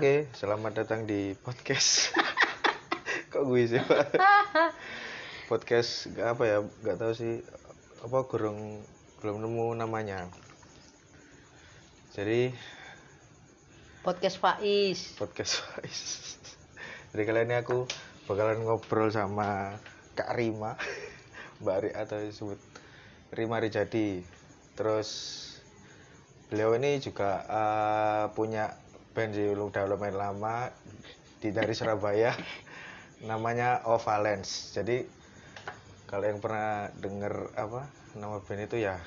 Oke, selamat datang di podcast. Kok gue sih, Pak? podcast gak apa ya, gak tahu sih apa kurang belum nemu namanya. Jadi podcast Faiz podcast Jadi kali ini aku bakalan ngobrol sama Kak Rima, Mbak Ri atau disebut Rima Rijadi. Terus beliau ini juga eh, punya band sih udah lumayan lama di dari Surabaya. Namanya Ovalence. Jadi kalau yang pernah denger apa nama band itu ya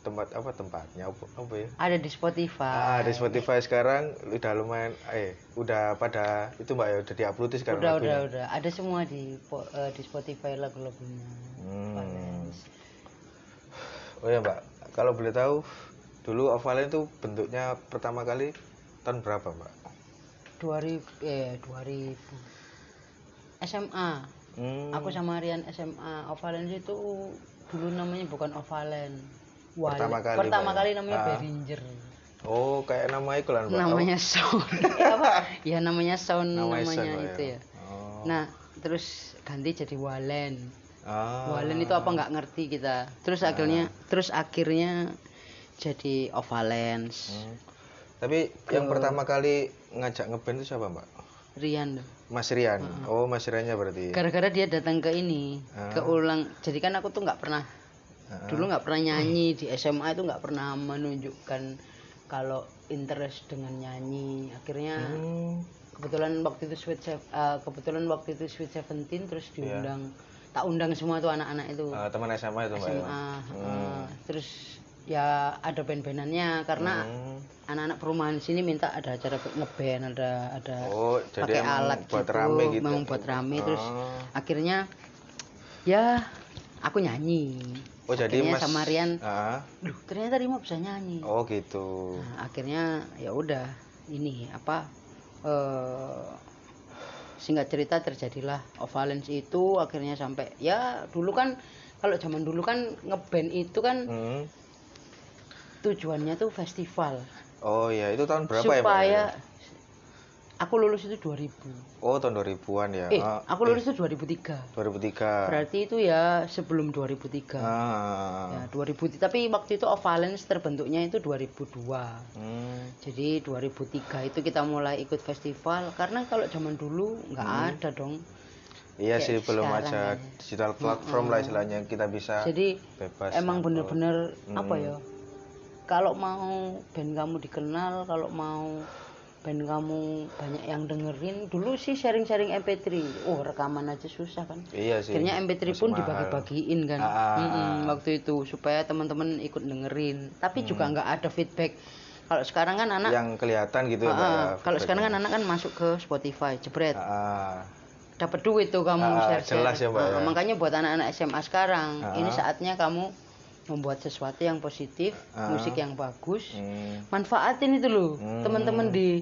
tempat apa tempatnya apa, apa ya? Ada di Spotify. Ah di Spotify sekarang udah lumayan eh udah pada itu mbak ya udah diupload sekarang udah lagunya. udah udah. Ada semua di eh, di Spotify lagu-lagunya. Hmm. Oh ya mbak. Kalau boleh tahu dulu Ovalence itu bentuknya pertama kali tahun berapa mbak? 2000 eh 2000 SMA Hmm. aku sama Rian SMA Ovalen itu dulu namanya bukan Ovalen. Wal- Pertama kali, pertama ya? kali namanya Ah. Behringer. Oh kayak nama itu lah namanya Sound. Ya, apa? ya namanya Sound Namanya namanya, Sound, Mbak, itu ya. oh. nah terus ganti jadi Walen. Ah. Walen itu apa nggak ngerti kita. Terus akhirnya terus akhirnya jadi Ovalens Hmm. Tapi yang pertama kali ngajak ngeband itu siapa mbak Rian Mas Rian oh Mas Riannya berarti gara-gara dia datang ke ini Ah. ke ulang jadi kan aku tuh nggak pernah Ah. dulu nggak pernah nyanyi di SMA itu nggak pernah menunjukkan kalau interest dengan nyanyi akhirnya Hmm. kebetulan waktu itu Sweet Sev- eh, kebetulan waktu itu Sweet Seventeen terus Iya. diundang tak undang semua tuh anak-anak itu Ah, teman SMA itu mbak ya? SMA eh, terus ya ada band-bandannya karena Hmm. Anak-anak perumahan sini minta ada acara ngeband ada ada oh pakai alat buat gitu, rame gitu? memang buat rame. Terus Oh. akhirnya ya aku nyanyi. Oh jadi akhirnya Mas sama Rian Ah. Duh, ternyata Rima bisa nyanyi. Oh gitu. Nah, akhirnya ya udah ini apa eh singkat cerita terjadilah Ovalence itu. Akhirnya sampai ya dulu kan kalau zaman dulu kan ngeband itu kan Hmm. tujuannya tuh festival oh ya itu tahun berapa ya mbak supaya aku lulus itu 2000 oh tahun 2000-an ya? Eh Ah, aku lulus itu 2003 2003 berarti itu ya sebelum 2003 ah. ya 2000 tapi waktu itu Ovalence terbentuknya itu 2002 Hmm. jadi 2003 itu kita mulai ikut festival. Karena kalau zaman dulu nggak ada dong. Iya Kayak sih belum ada ya. digital platform lah istilahnya. Kita bisa jadi bebas emang bener-bener Hmm. apa ya kalau mau band kamu dikenal kalau mau band kamu banyak yang dengerin dulu sih sharing-sharing MP3 oh rekaman aja susah kan Iya sih. akhirnya MP3 pun dibagi-bagiin kan Ah, Mm-mm, ah. waktu itu supaya teman-teman ikut dengerin tapi juga Hmm. nggak ada feedback kalau sekarang kan anak Yang kelihatan gitu ya, Ah, ya. kalau sekarang kan anak kan masuk ke Spotify jebret Ah, dapat duit tuh kamu Ah, share share jelas ya, Mbak, ya. makanya buat anak-anak SMA sekarang Ah. ini saatnya kamu membuat sesuatu yang positif Ah. musik yang bagus Hmm. manfaatin itu loh Hmm. teman-teman di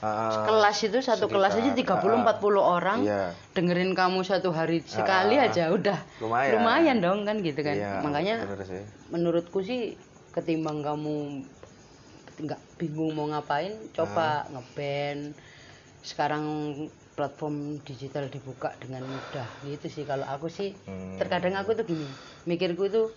Ah, ah. kelas itu satu kelas aja Sekitar, 30 ah, ah. 40 orang Iya. dengerin kamu satu hari sekali Ah. aja udah Lumayan. dong kan gitu kan Iya, makanya sih. menurutku sih ketimbang kamu nggak bingung mau ngapain coba Ah. ngeband sekarang platform digital dibuka dengan mudah gitu sih kalau aku sih Hmm. terkadang aku tuh gini mikirku itu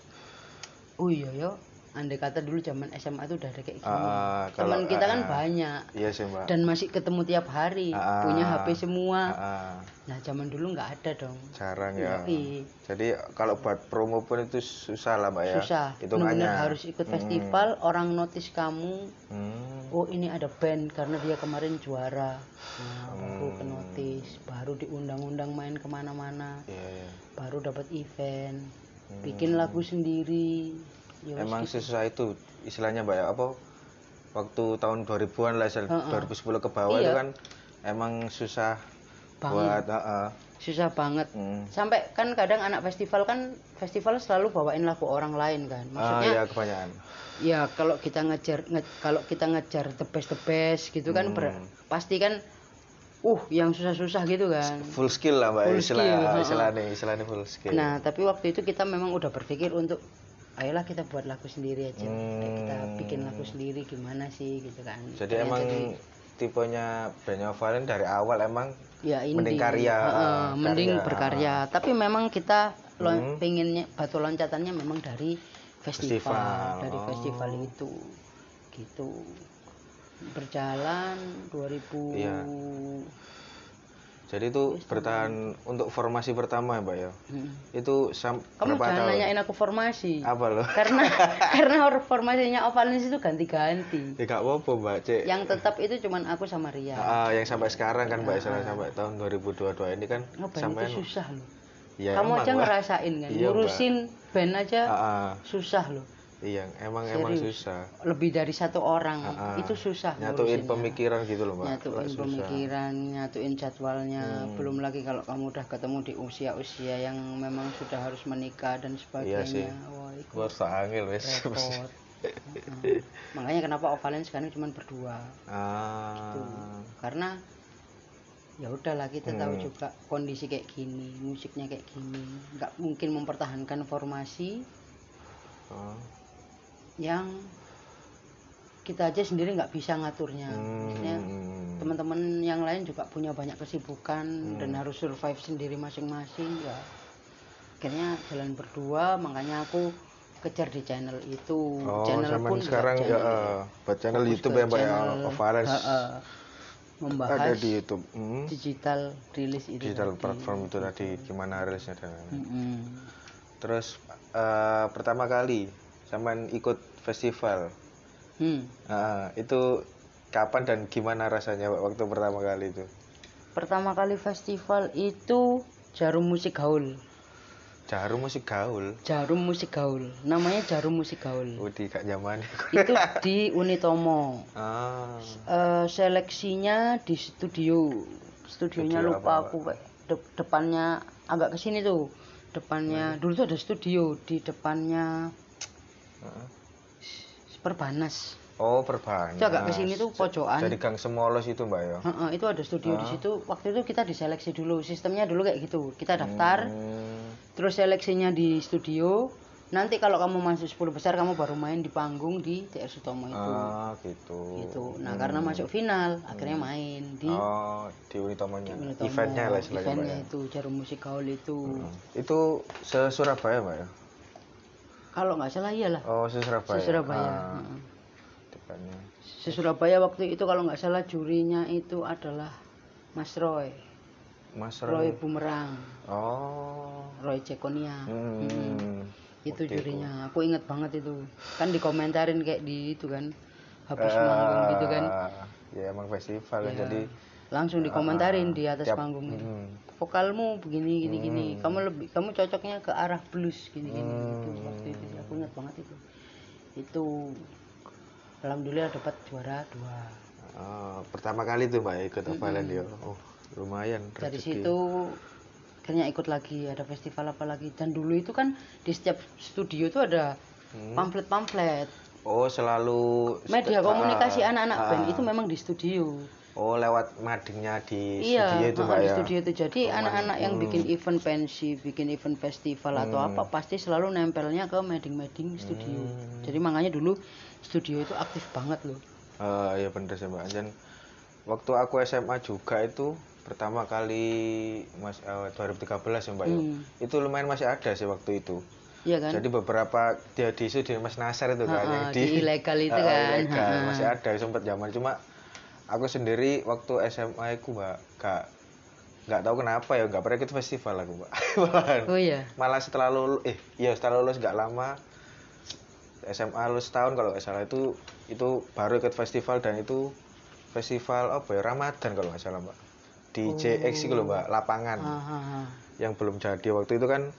oh iya yo andai kata dulu zaman SMA itu udah ada kayak gini Ah, kalau- teman kita kan ah, ah. banyak Iya sih, Mbak. dan masih ketemu tiap hari Ah, punya HP semua Ah, ah. nah zaman dulu nggak ada dong Jarang ya. Jadi kalau buat promo pun itu susah lah, Mbak ya. susah Hitungannya. benar-benar harus ikut Hmm. festival orang notice kamu Hmm. oh ini ada band karena dia kemarin juara nah Hmm. ke notice baru diundang-undang main ke mana-mana Iya, iya. baru dapat event Hmm. Bikin lagu sendiri Ya Emang gitu. susah itu istilahnya Mbak ya apa waktu tahun 2000-an lah istilahnya, Heeh. 2010 ke bawah Iya. itu kan emang susah buat Banget. heeh. susah banget Hmm. sampai kan kadang anak festival kan festival selalu bawain lagu orang lain kan Ah, maksudnya ya kebanyakan. ya kalau kita ngejar nge- kalau kita ngejar the best the best gitu kan ber- Hmm. pasti kan uh yang susah-susah gitu kan Full skill lah Mbak Full istilah skill, istilahnya istilahnya full skill. nah tapi waktu itu kita memang udah berpikir untuk ayolah kita buat lagu sendiri aja Hmm. kita bikin lagu sendiri gimana sih gitu kan Jadi Ternyata emang jadi- tipenya bandnya Valen dari awal emang ya ini Mending karya, mending karya. berkarya tapi memang kita Hmm. pengennya batu loncatannya memang dari festival, Festival, dari oh. festival itu gitu berjalan 2000 Iya. jadi itu bertahan untuk formasi pertama ya mbak ya? Mm. itu sam kamu berapa jangan tahun? nanyain aku formasi. Apa loh karena karena or- formasinya Ovalens itu ganti-ganti. Ya gak apa-apa mbak cek yang tetap itu cuman aku sama Ria. Ah, yang sampai sekarang kan mbak Isla sampai tahun 2022 ini kan ngeband sampai itu susah loh. Ya kamu emang, aja Mbak. ngerasain kan Iya, ngurusin band aja Ah, ah. susah loh iya emang emang Serius. susah lebih dari satu orang Ah, ah. itu susah nyatuin ngurusinnya. pemikiran gitu loh mbak nyatuin susah. Hmm. pemikiran nyatuin jadwalnya belum lagi kalau kamu udah ketemu di usia-usia yang memang sudah harus menikah dan Iya sih. sebagainya wah itu Gua angel wes repot makanya kenapa Ovalen sekarang cuma berdua ah Tuh. karena ya udahlah kita tahu Hmm. juga kondisi kayak gini musiknya kayak gini nggak mungkin mempertahankan formasi Ah. Yang kita aja sendiri nggak bisa ngaturnya maksudnya Hmm. teman-teman yang lain juga punya banyak kesibukan dan harus survive sendiri masing-masing ya akhirnya jalan berdua makanya aku kejar di channel itu Oh, channel zaman pun sekarang buat ya channel, eh, buat channel YouTube ya Mbak ya Ovalens ha-ha, ada membahas di YouTube Hmm. digital rilis itu digital tadi. platform itu tadi gimana rilisnya dan lain-lain. Mm-mm. terus eh, pertama kali sampean ikut festival. Hmm. Ah, itu kapan dan gimana rasanya waktu pertama kali itu? Pertama kali festival itu jarum musik gaul. Jarum musik gaul? Jarum musik gaul. Namanya jarum musik gaul. Udi kak zaman itu di Unitomo. Ah. Eh, seleksinya di studio. Studionya Studio lupa apa, aku Pak. De- depannya agak ke sini tuh. Depannya dulu tuh ada studio. Di depannya Ah. Perbanas. Oh perbanas. Itu agak ke sini tuh pojokan. Jadi gang semolos itu mbak ya? Heeh, itu ada studio di situ. Waktu itu kita diseleksi dulu sistemnya dulu kayak gitu. Kita daftar Hmm. terus seleksinya di studio. Nanti kalau kamu masuk 10 besar kamu baru main di panggung di TR Sutomo itu. Ah gitu. Gitu. Nah karena masuk final akhirnya main di oh di Unitomonya Unitomo, eventnya lah istilahnya mbak eventnya ya itu jarum musik gaul itu. Hmm. itu se Surabaya mbak ya kalau nggak salah iyalah. Oh se Surabaya. Se Surabaya Ah, se Surabaya waktu itu kalau nggak salah jurinya itu adalah Mas Roy. Mas Roy. Roy Bumerang. Oh. Roy Cekonia. Hmm. itu Waktu jurinya. Aku inget banget itu. Kan dikomentarin kayak di itu kan. Habis Eh, manggung gitu kan. ya emang festival Ya, jadi langsung dikomentarin di atas tiap- panggung itu. Hmm. Vokalmu begini gini gini kamu lebih kamu cocoknya ke arah blues gini gini gitu Hmm. waktu itu sih. aku ingat banget itu itu alhamdulillah dapat juara dua Oh, pertama kali tuh mbak ikut Ovalen ya oh lumayan dari rezeki. situ akhirnya ikut lagi ada festival apa lagi dan dulu itu kan di setiap studio itu ada Hmm. pamflet-pamflet oh selalu media Ah, komunikasi anak-anak ah. band itu memang di studio oh lewat madingnya di iya studio itu mbak di ya? studio itu. Jadi anak-anak yang bikin event pensi bikin event festival atau Hmm. apa pasti selalu nempelnya ke mading-mading studio. Hmm. jadi makanya dulu studio itu aktif banget loh. Eh, ya bener sih mbak. Dan waktu aku SMA juga itu pertama kali mas eh, 2013 ya mbak ya? Hmm. itu lumayan masih ada sih waktu itu. Iya kan? Jadi beberapa dia di isu di Mas Nasar itu kan yang di ilegal itu Ah, kan. ilegal. Masih ada sempat zaman. Cuma aku sendiri waktu SMA aku mbak gak nggak tahu kenapa ya nggak pernah ikut festival aku mbak. Malahan oh iya? malah setelah lulus eh iya setelah lulus nggak lama SMA lulus tahun kalau nggak salah itu itu baru ikut festival dan itu festival apa ya Ramadan kalau nggak salah mbak. Di JX itu loh mbak lapangan. Hahaha. yang belum jadi waktu itu kan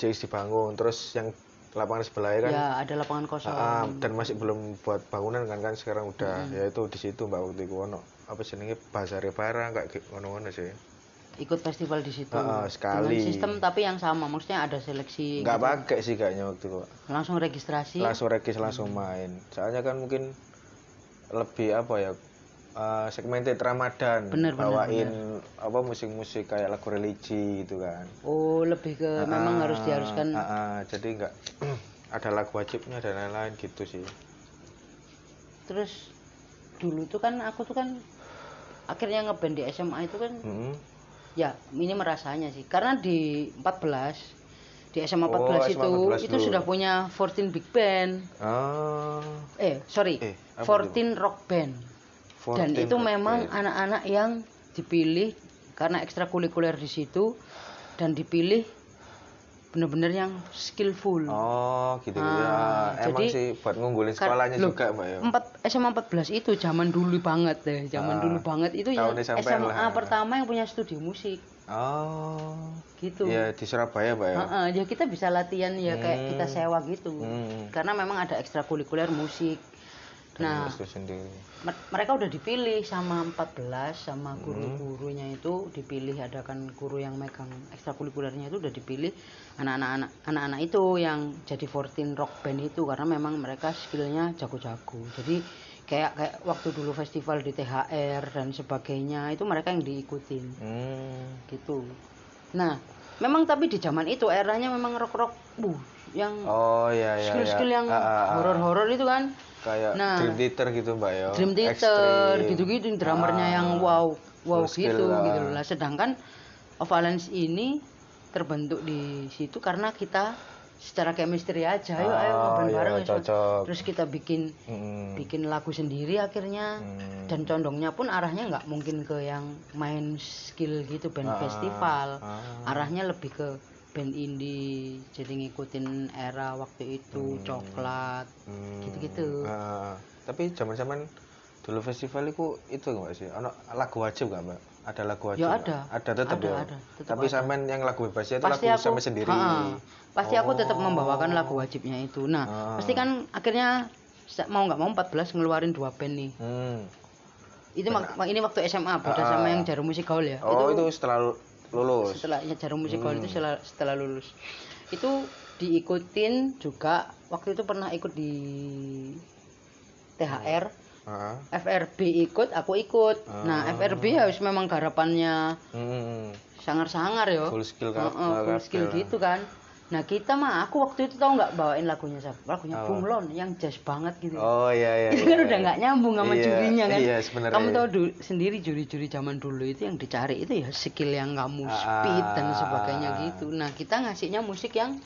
JX dibangun terus yang lapangan sebelahnya kan? Ya ada lapangan kosong. Ah, dan masih belum buat bangunan kan kan sekarang udah. Ya itu di situ mbak waktu itu ono apa jenenge bazare barang kayak ngono-ngono sih. Ikut festival di situ. Ah, sekali. dengan sistem tapi yang sama maksudnya ada seleksi nggak gitu. pakai sih kayaknya waktu itu langsung registrasi? Langsung regis langsung main. Soalnya kan mungkin lebih apa ya eh, segmented Ramadan Bener, bener, bawain apa musik-musik kayak lagu religi gitu kan. Oh lebih ke memang harus diharuskan Ah, ah, jadi nggak ada lagu wajibnya dan lain-lain gitu sih. Terus dulu tuh kan aku tuh kan akhirnya ngeband di SMA itu kan Mm-mm. ya ini merasanya sih. Karena di 14 di SMA Oh, 14 SMA itu 14 itu dulu. sudah punya 14 big band. Ah, eh sorry Eh, apa 14 rock band dan 14 itu memang anak-anak yang dipilih karena ekstrakurikuler di situ dan dipilih bener-bener yang skillful Oh, gitu Ah, ya. Emang jadi- sih buat ngunggulin Kar- sekolahnya loh, juga, Mbak ya. Empat SMA 14 itu zaman dulu banget deh, zaman Ah, dulu banget itu sampean SMA lah. pertama yang punya studio musik Oh. gitu. Iya, di Surabaya, Mbak ya. Heeh, ya kita bisa latihan ya kayak Hmm. kita sewa gitu. Hmm. Karena memang ada ekstrakurikuler musik. Nah, sendiri. mer- mereka udah dipilih sama 14 sama Hmm. guru-gurunya itu dipilih ada kan guru yang megang ekstrakurikulernya itu udah dipilih anak-anak anak-anak itu yang jadi 14 rock band itu karena memang mereka skillnya jago-jago jadi kayak kayak waktu dulu festival di THR dan sebagainya itu mereka yang diikutin Hmm. gitu nah memang tapi di zaman itu eranya memang rock rock bu yang Oh, iya iya. skill-skill iya. yang Ah, ah, ah. horor-horor itu kan kayak Nah. Dream Theater gitu, Mbak ya. Dream Theater gitu-gitu drummernya Ah. yang wow wow gitu lah. gitu. Lah sedangkan Ovalence ini terbentuk di situ karena kita secara chemistry aja ayo ayo Oh, ngeband iya, bareng cocok. terus kita bikin Mm. bikin lagu sendiri akhirnya Hmm. dan condongnya pun arahnya nggak mungkin ke yang main skill gitu band Ah, festival ah. arahnya lebih ke band indie jadi ngikutin era waktu itu Hmm. coklat Hmm. gitu-gitu. Ah, tapi zaman-zaman dulu festival itu itu nggak sih? Ono lagu wajib nggak mbak? Ada lagu wajib? Ya ada. Ada tetap Ada, ya. ada. Tetap tapi ada. sampean yang lagu bebasnya itu pasti lagu sampai sendiri. Ha-ha. pasti aku tetap Oh. membawakan lagu wajibnya itu nah Ah. pasti kan akhirnya mau nggak mau 14 ngeluarin dua band nih Hmm. itu mak- ini waktu SMA beda Ah. sama yang jarum musik gaul ya Oh itu, setelah lu- lulus. setelahnya jarum musik gaul Hmm. itu setelah setelah lulus itu diikutin juga waktu itu pernah ikut di THR Ah. FRB ikut aku ikut nah Ah. FRB harus memang garapannya Hmm. sangar-sangar yo Full skill Heeh, kap- full kabeh skill gitu kan nah kita mah aku waktu itu tau nggak bawain lagunya siapa lagunya Apa? Bunglon yang jazz banget gitu Oh iya iya. itu iya, kan iya. udah nggak nyambung sama Iya, jurinya kan Iya sebenarnya. kamu tahu du- sendiri juri-juri zaman dulu itu yang dicari itu ya skill yang kamu Ah. speed dan sebagainya gitu nah kita ngasihnya musik yang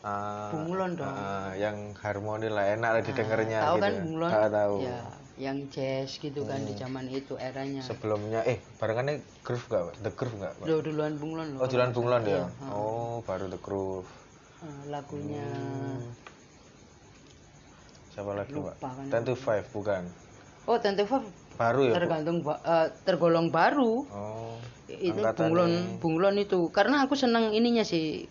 Ah, bunglon dong. ah, yang harmoni lah enak lah didengarnya tahu gitu. kan bunglon Ah, tahu. ya yang jazz gitu kan di Hmm. zaman itu eranya Sebelumnya eh barengannya groove gak? The groove gak? Lo duluan bunglon loh Oh, Julan Bunglon ya? Iya, ah. Oh, baru The Groove. Eh, lagunya Hmm. Siapa lagi, Pak? Kan. Ten to Five, bukan? oh tentu Baru ya, tergantung eh, tergolong baru Oh. itu bunglon bunglon itu karena aku seneng ininya sih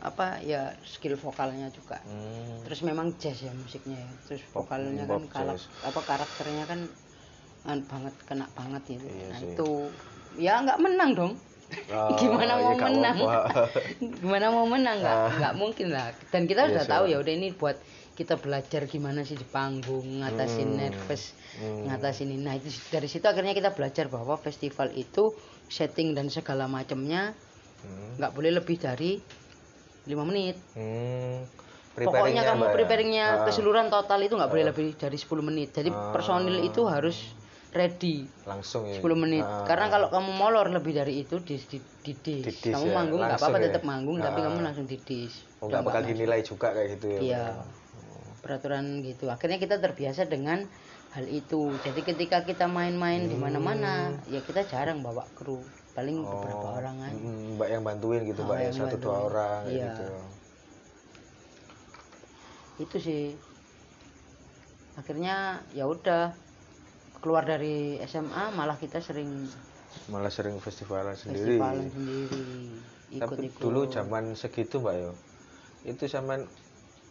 apa ya skill vokalnya juga Hmm. terus memang jazz ya musiknya ya terus vokalnya kan jazz. apa karakternya kan kan banget kena banget gitu Iya nah sih. itu ya nggak menang dong Oh, gimana iya, mau menang gimana mau menang nggak Ah. nggak mungkin lah dan kita Iya udah sih, tahu ya udah ini buat kita belajar gimana sih di panggung ngatasin Hmm. nervous Hmm. ngatasin ini nah itu dari situ akhirnya kita belajar bahwa festival itu setting dan segala macamnya Hmm. nggak boleh lebih dari lima menit Hmm. pokoknya kamu ya? preparingnya Ah. keseluruhan total itu nggak boleh lebih dari 10 menit jadi Ah. personil itu harus ready langsung ya 10 menit Ah. karena kalau kamu molor lebih dari itu di di, di dis. Didis kamu ya, manggung nggak apa-apa ya. tetap manggung tapi Ah. kamu langsung didis Oh, Udah nggak bakal dinilai juga kayak gitu ya Iya. Pak? peraturan gitu akhirnya kita terbiasa dengan hal itu jadi ketika kita main-main di mana-mana ya kita jarang bawa kru paling beberapa Oh, orang aja mm, mbak yang bantuin gitu Ah, mbak ya yang satu dua orang Iya. gitu. Itu sih. Akhirnya ya udah keluar dari SMA malah kita sering malah sering festivalan sendiri. Festivalan sendiri tapi ikut-ikut. dulu zaman segitu mbak yo. Itu zaman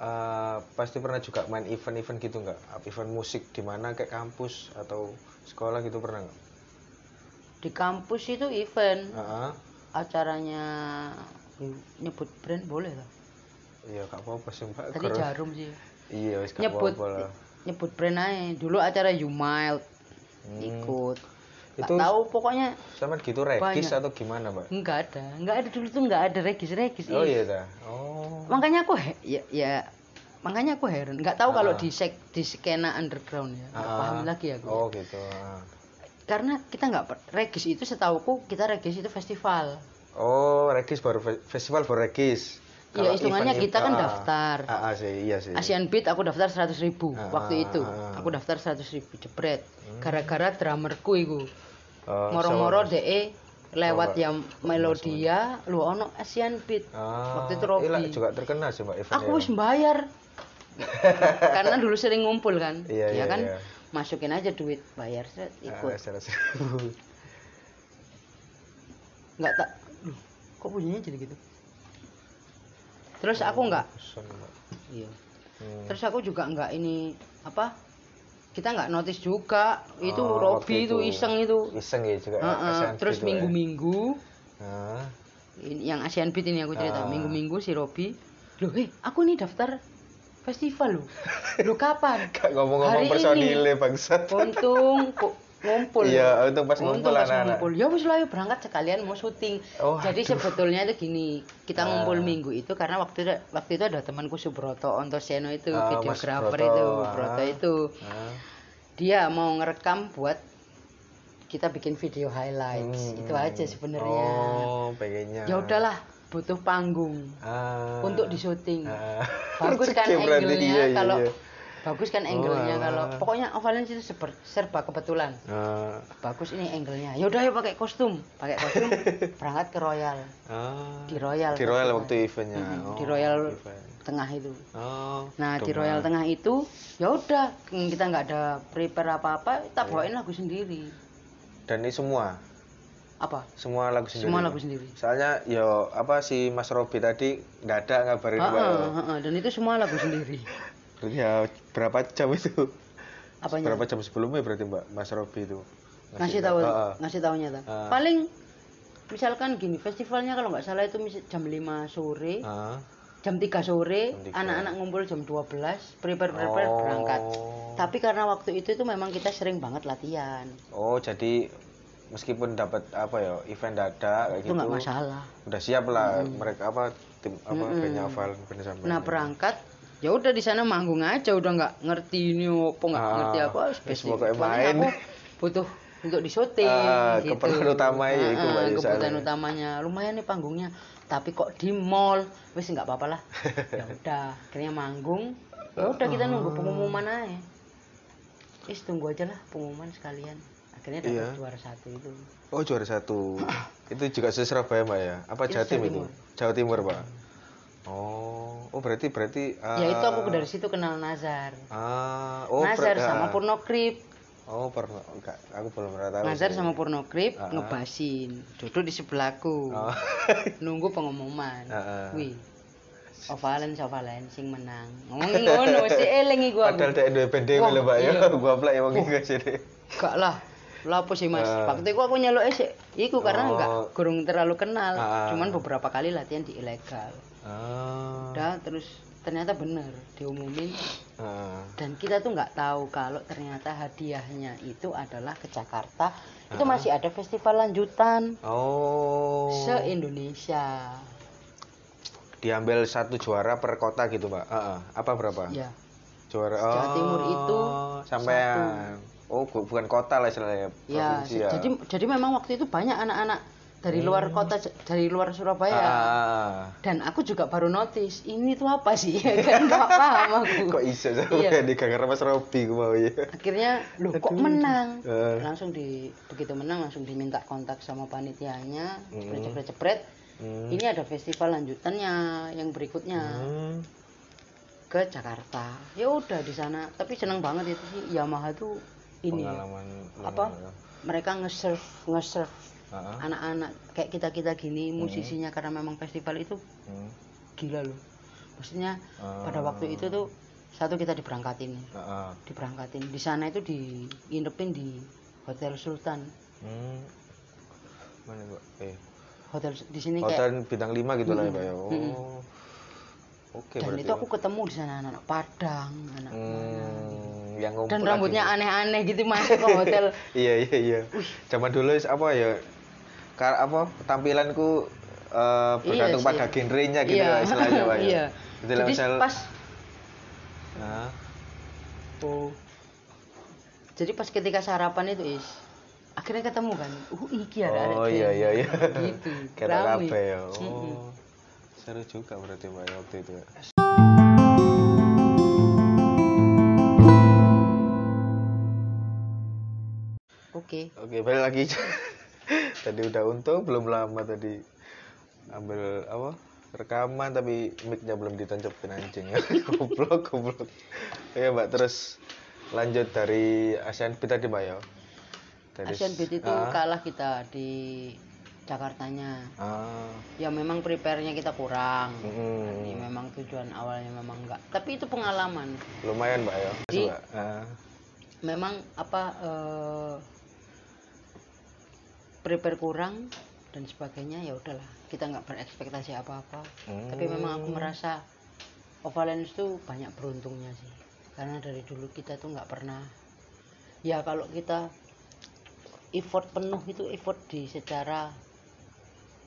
eh, pasti pernah juga main event-event gitu nggak? Event musik di mana kayak kampus atau sekolah gitu pernah nggak di kampus itu event. Ah, acaranya nyebut brand boleh lah. Iya gak apa-apa sih mbak. Tadi jarum sih. Iya wis gak nyebut apa-apa lah. nyebut brand aja. Dulu acara You Mild Hmm. ikut. Itu- tahu pokoknya sama gitu regis Banyak. atau gimana mbak? Nggak ada. Nggak ada dulu tuh nggak ada regis regis oh iya. dah oh. Makanya aku ya, ya makanya aku heran. Nggak tahu kalau Ah. di sek di skena underground ya. Nggak Ah. paham lagi aku oh gitu. Ah. Karena kita nggak regis itu setauku kita regis itu festival Oh, Regis baru fe- festival baru Regis. Iya, hitungannya kita kan ah, daftar. Ah, ah, sih, iya sih. Asian Beat aku daftar 100.000 ribu Ah, waktu itu ah, ah. aku daftar 100.000 ribu jebret gara-gara drummerku iku Oh, moro-moro sama- de lewat Sama- yang melodia lu ono Asian Beat Ah, waktu itu Robi. iya lah, juga terkenal sih Mbak event aku wis bayar karena dulu sering ngumpul kan Iya, ya iya, kan iya. Masukin aja duit bayar set, ikut ikut. nggak tak kok bunyinya jadi gitu terus aku nggak iya Hmm. terus aku juga nggak ini apa kita nggak notice juga itu Oh, Robi itu itu. iseng itu Iseng ya juga. Heeh, Asian terus ya. minggu-minggu ini yang Asian Beat ini aku cerita Ah. minggu-minggu si Robi loh eh aku nih daftar festival loh loh kapan Kak ngomong-ngomong personilnya bangsat. untung kok ngumpul Iya, untung pas Untung ngumpul anak-anak. ngumpul. ya wis lah yuk berangkat sekalian mau syuting Oh, jadi aduh. sebetulnya itu gini kita Ah. ngumpul minggu itu karena waktu itu waktu itu ada temanku Subroto Ontoseno itu Ah, videografer Broto. itu Ah. Broto itu Ah, dia mau ngerekam buat kita bikin video highlights hmm. itu aja sebenarnya Oh, pengennya. ya udahlah butuh panggung Ah. untuk disyuting Ah. bagus kan angle-nya iya, iya, kalau iya. bagus kan Oh, angle-nya kalau pokoknya Ovalens itu serba, serba kebetulan Ah. bagus ini angle-nya ya udah yuk pakai kostum pakai kostum berangkat ke Royal Ah. Di Royal Di Royal waktu eventnya. Mm-mm, Oh, di Royal event. tengah itu Oh. nah di. Royal tengah itu ya udah mm, kita nggak ada prepare apa-apa kita Iya. bawain lagu sendiri Dan ini semua, apa semua lagu sendiri. semua lagu sendiri Soalnya yo apa si Mas Robi tadi nggak ada ngabarin heeh, dan itu semua lagu sendiri Berarti ya berapa jam itu? apanya Berapa jam sebelumnya berarti Mbak Mas Robi itu? ngasih tahu Heeh. ngasih tahunya Ah. paling misalkan gini festivalnya kalau nggak salah itu jam 5 sore Ah. jam 3 sore Jam 3. anak-anak ngumpul jam 12 prepare prepare Oh. berangkat tapi karena waktu itu tuh memang kita sering banget latihan Oh, jadi meskipun dapat apa ya event dadak kayak itu gitu. nggak masalah Udah siap lah mereka apa tim apa Mm-mm. bandnya sampai. nah berangkat ya udah di sana manggung aja udah nggak ngerti ini apa nggak Ah, ngerti apa wis spesifik main. aku butuh untuk di syuting Ah, gitu. keperluan utama ya itu, Ah, ah, di kebutuhan utamanya lumayan nih panggungnya tapi kok di mall wis nggak apa-apa lah ya udah akhirnya manggung ya udah kita nunggu pengumuman aja Is tunggu aja lah pengumuman sekalian akhirnya dapat Iya. juara satu itu Oh, juara satu. itu juga se Surabaya, Mbak ya? Apa Itu Jatim Jawa itu? Timur. Jawa Timur, Pak. Oh, oh berarti berarti ya itu aku ah, dari situ kenal Nazar Ah, oh Nazar sama ah. Purno Krip Oh, pernah enggak, aku belum pernah tahu. Nazar sama Purno Krip Ah, ah. ngebasin duduk di sebelahku Oh. nunggu pengumuman Ah, ah. wih Ovalen Ovalen sing menang ngomongin ngono mesti eling iku aku Padahal dek dua Wah, lho, Mbak ya. iya. Gua plek emang iki sini. gak lah lah apa sih mas Ah. waktu itu aku nyeluk esek iku karena Oh. enggak kurang terlalu kenal ah. cuman beberapa kali latihan di ilegal Ah. udah terus ternyata bener diumumin Ah. dan kita tuh nggak tahu kalau ternyata hadiahnya itu adalah ke Jakarta itu Ah. masih ada festival lanjutan Oh. se Indonesia Diambil satu juara per kota gitu, Mbak. Heeh. Apa berapa? ya Juara Jawa Timur oh, itu sampean. Oh, bu- bukan kota lah istilahnya, ya provinsi ya. jadi jadi memang waktu itu banyak anak-anak dari luar kota dari luar Surabaya Ah. dan aku juga baru notice ini tuh apa sih kan nggak paham aku Kok iso sampe Iya. di gara Mas Robi ku mau ya. akhirnya loh kok menang Eh. langsung di begitu menang langsung diminta kontak sama panitianya Hmm. cepret cepret cepret Hmm. ini ada festival lanjutannya yang berikutnya Hmm. ke Jakarta ya udah di sana tapi seneng banget itu sih Yamaha tuh ini ya, Pengalaman apa mereka nge-serve nge-serve Heeh. anak-anak kayak kita kita gini musisinya karena memang festival itu Hmm. gila loh maksudnya Ah. pada waktu itu tuh satu kita diberangkatin Heeh. diberangkatin di sana itu di nginepin di Hotel Sultan Hmm. Mana, Mbak? Eh, hotel di sini kayak hotel bintang 5 gitu lah ya, Pak ya. Oh. Mm-mm. Oke, dan itu aku ketemu di sana anak-anak Padang anak Hmm, yang ngumpul dan rambutnya aneh-aneh gitu masuk ke hotel iya iya iya zaman dulu is- apa ya kar apa tampilanku eh, bergantung sih. pada genrenya gitu Iya. ya istilahnya pak ya iya Jadi lah misal pas nah, oh jadi pas ketika sarapan itu is akhirnya ketemu kan uh iki ada ada Oh iya iya iya. gitu rame. kabeh ya. Oh. Seru juga berarti Mbak ya waktu itu. Ya. oke Oke, balik lagi. tadi udah untung belum lama tadi ambil apa? rekaman tapi mic-nya belum ditancapin anjing ya. goblok, goblok. Iya, Mbak, terus lanjut dari Asian Beat tadi, Mbak ya. Dari Asian Beat itu Ah, kalah kita di Jakartanya ah, ya memang prepare-nya kita kurang mm, Ini memang tujuan awalnya memang enggak tapi itu pengalaman lumayan, Mbak ya. Di- Mbak. Ah, memang apa eh, prepare kurang dan sebagainya ya udahlah. Kita nggak berekspektasi apa-apa. Tapi memang aku Hmm. merasa Ovalens tuh banyak beruntungnya sih. Karena dari dulu kita tuh nggak pernah ya kalau kita effort penuh itu effort di secara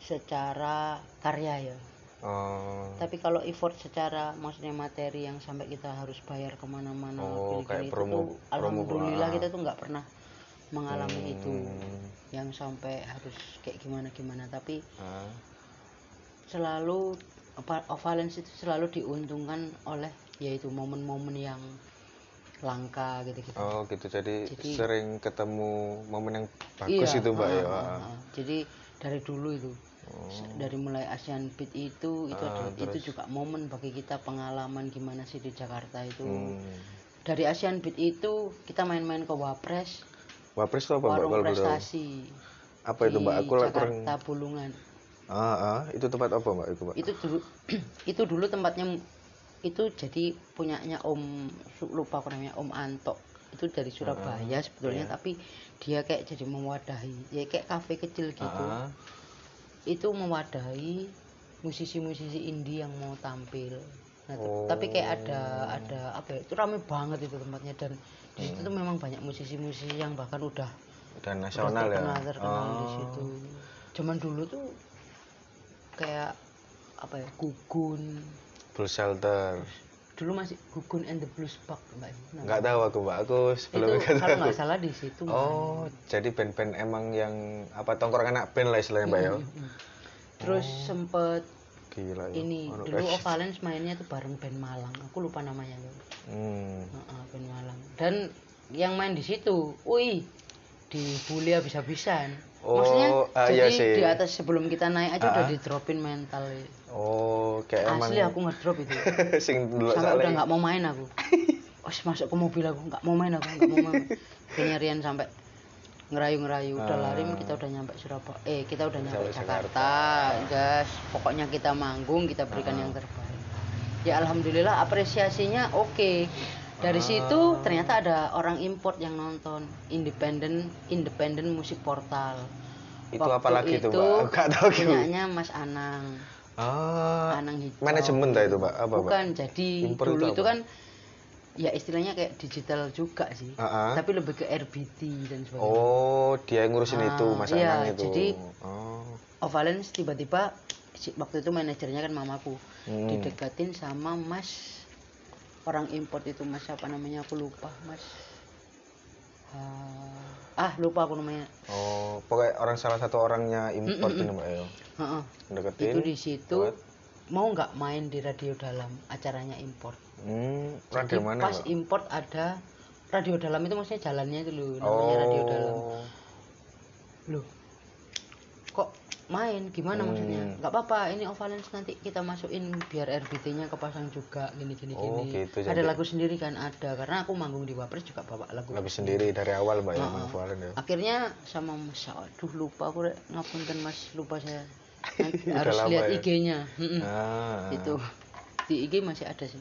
secara karya ya. Oh, tapi kalau effort secara maksudnya materi yang sampai kita harus bayar ke mana-mana Oh, kayak itu promo- tuh, promo, alhamdulillah ah. kita tuh nggak pernah mengalami hmm, itu yang sampai harus kayak gimana gimana tapi ah, selalu apa Ovalens itu selalu diuntungkan oleh yaitu momen-momen yang langka gitu-gitu. Oh gitu. Jadi, Jadi- sering ketemu momen yang bagus Iya, itu mbak ah, ya. ah, ah. jadi dari dulu itu. Oh, dari mulai Asian Beat itu itu Ah, ada- itu juga momen bagi kita pengalaman gimana sih di Jakarta itu. Hmm. dari Asian Beat itu kita main-main ke Wapres Wapres itu apa mbak warung boleh tahu? prestasi Apa itu mbak? Aku lah kurang. Jakarta Bulungan Ah, ah, itu tempat apa mbak itu mbak? itu dulu itu dulu tempatnya itu jadi punyanya Om lupa aku namanya Om Anto itu dari Surabaya sebetulnya iya. tapi dia kayak jadi mewadahi ya kayak kafe kecil gitu Ah, itu mewadahi musisi-musisi indie yang mau tampil Nah, Oh. tapi kayak ada ada apa ya itu rame banget itu tempatnya dan di situ tuh memang banyak musisi-musisi yang bahkan udah udah nasional ya. terkenal terkenal di Oh. situ zaman dulu tuh kayak apa ya gugun Bull Shelter. dulu masih gugun and the blues Park mbak Nah, Nggak tahu aku mbak. Aku itu sebelumnya nggak kalau nggak salah di situ Mbak. Oh, jadi band-band emang yang apa tongkrong anak band lah istilahnya mbak ya. Terus sempet Gila ya. ini dulu Ovalens mainnya tuh bareng band Malang aku lupa namanya Hmm. Heeh, band Malang dan yang main di situ wih dibully habis-habisan Oh, maksudnya ah, jadi iya sih. di atas sebelum kita naik aja udah Ah. di dropin mental ya. Oh, kayak emang asli aku ngedrop itu sing dulu sampai udah nggak mau main aku Wes masuk ke mobil aku nggak mau main aku nggak mau main kayaknya Rian sampai ngerayu-ngerayu udah Ah. lari kita udah nyampe Surabaya eh kita udah nyampe Jakarta gas pokoknya kita manggung kita berikan Ah. yang terbaik ya alhamdulillah apresiasinya oke dari Ah. situ ternyata ada orang import yang nonton independen independen musik portal itu Waktu apa lagi tuh itu? Aku nggak tahu punyanya Mas Anang Ah, Anang Hijau manajemen itu mbak? Apa bukan jadi Impor dulu itu itu kan ya istilahnya kayak digital juga sih Ah, ah. tapi lebih ke RBT dan sebagainya Oh, dia yang ngurusin Ah, itu Mas iya, Anang itu. jadi- oh. Ovalens tiba-tiba waktu itu manajernya kan mamaku Hmm. didekatin sama mas orang import itu mas apa namanya aku lupa mas Ah, ah lupa aku namanya Oh, pokoknya orang salah satu orangnya import ini mbak ya. Heeh. Deketin. itu di situ mau nggak main di radio dalam acaranya import Hmm, Jadi radio mana pas mbak? import ada radio dalam itu maksudnya jalannya itu loh namanya radio dalam Oh, loh main gimana Hmm. maksudnya nggak apa-apa ini Ovalens nanti kita masukin biar RBT-nya kepasang juga gini gini Oh, gini. gitu, ada jadi- lagu sendiri kan? Ada karena aku manggung di Wapres juga bawa lagu lebih sendiri. dari awal mbak ya, Heeh. Bang Fualen ya. akhirnya sama Mas aduh lupa aku ngapunten Mas. Lupa saya. Harus lama lihat ya? IG-nya. Ah, itu. Di IG masih ada sih.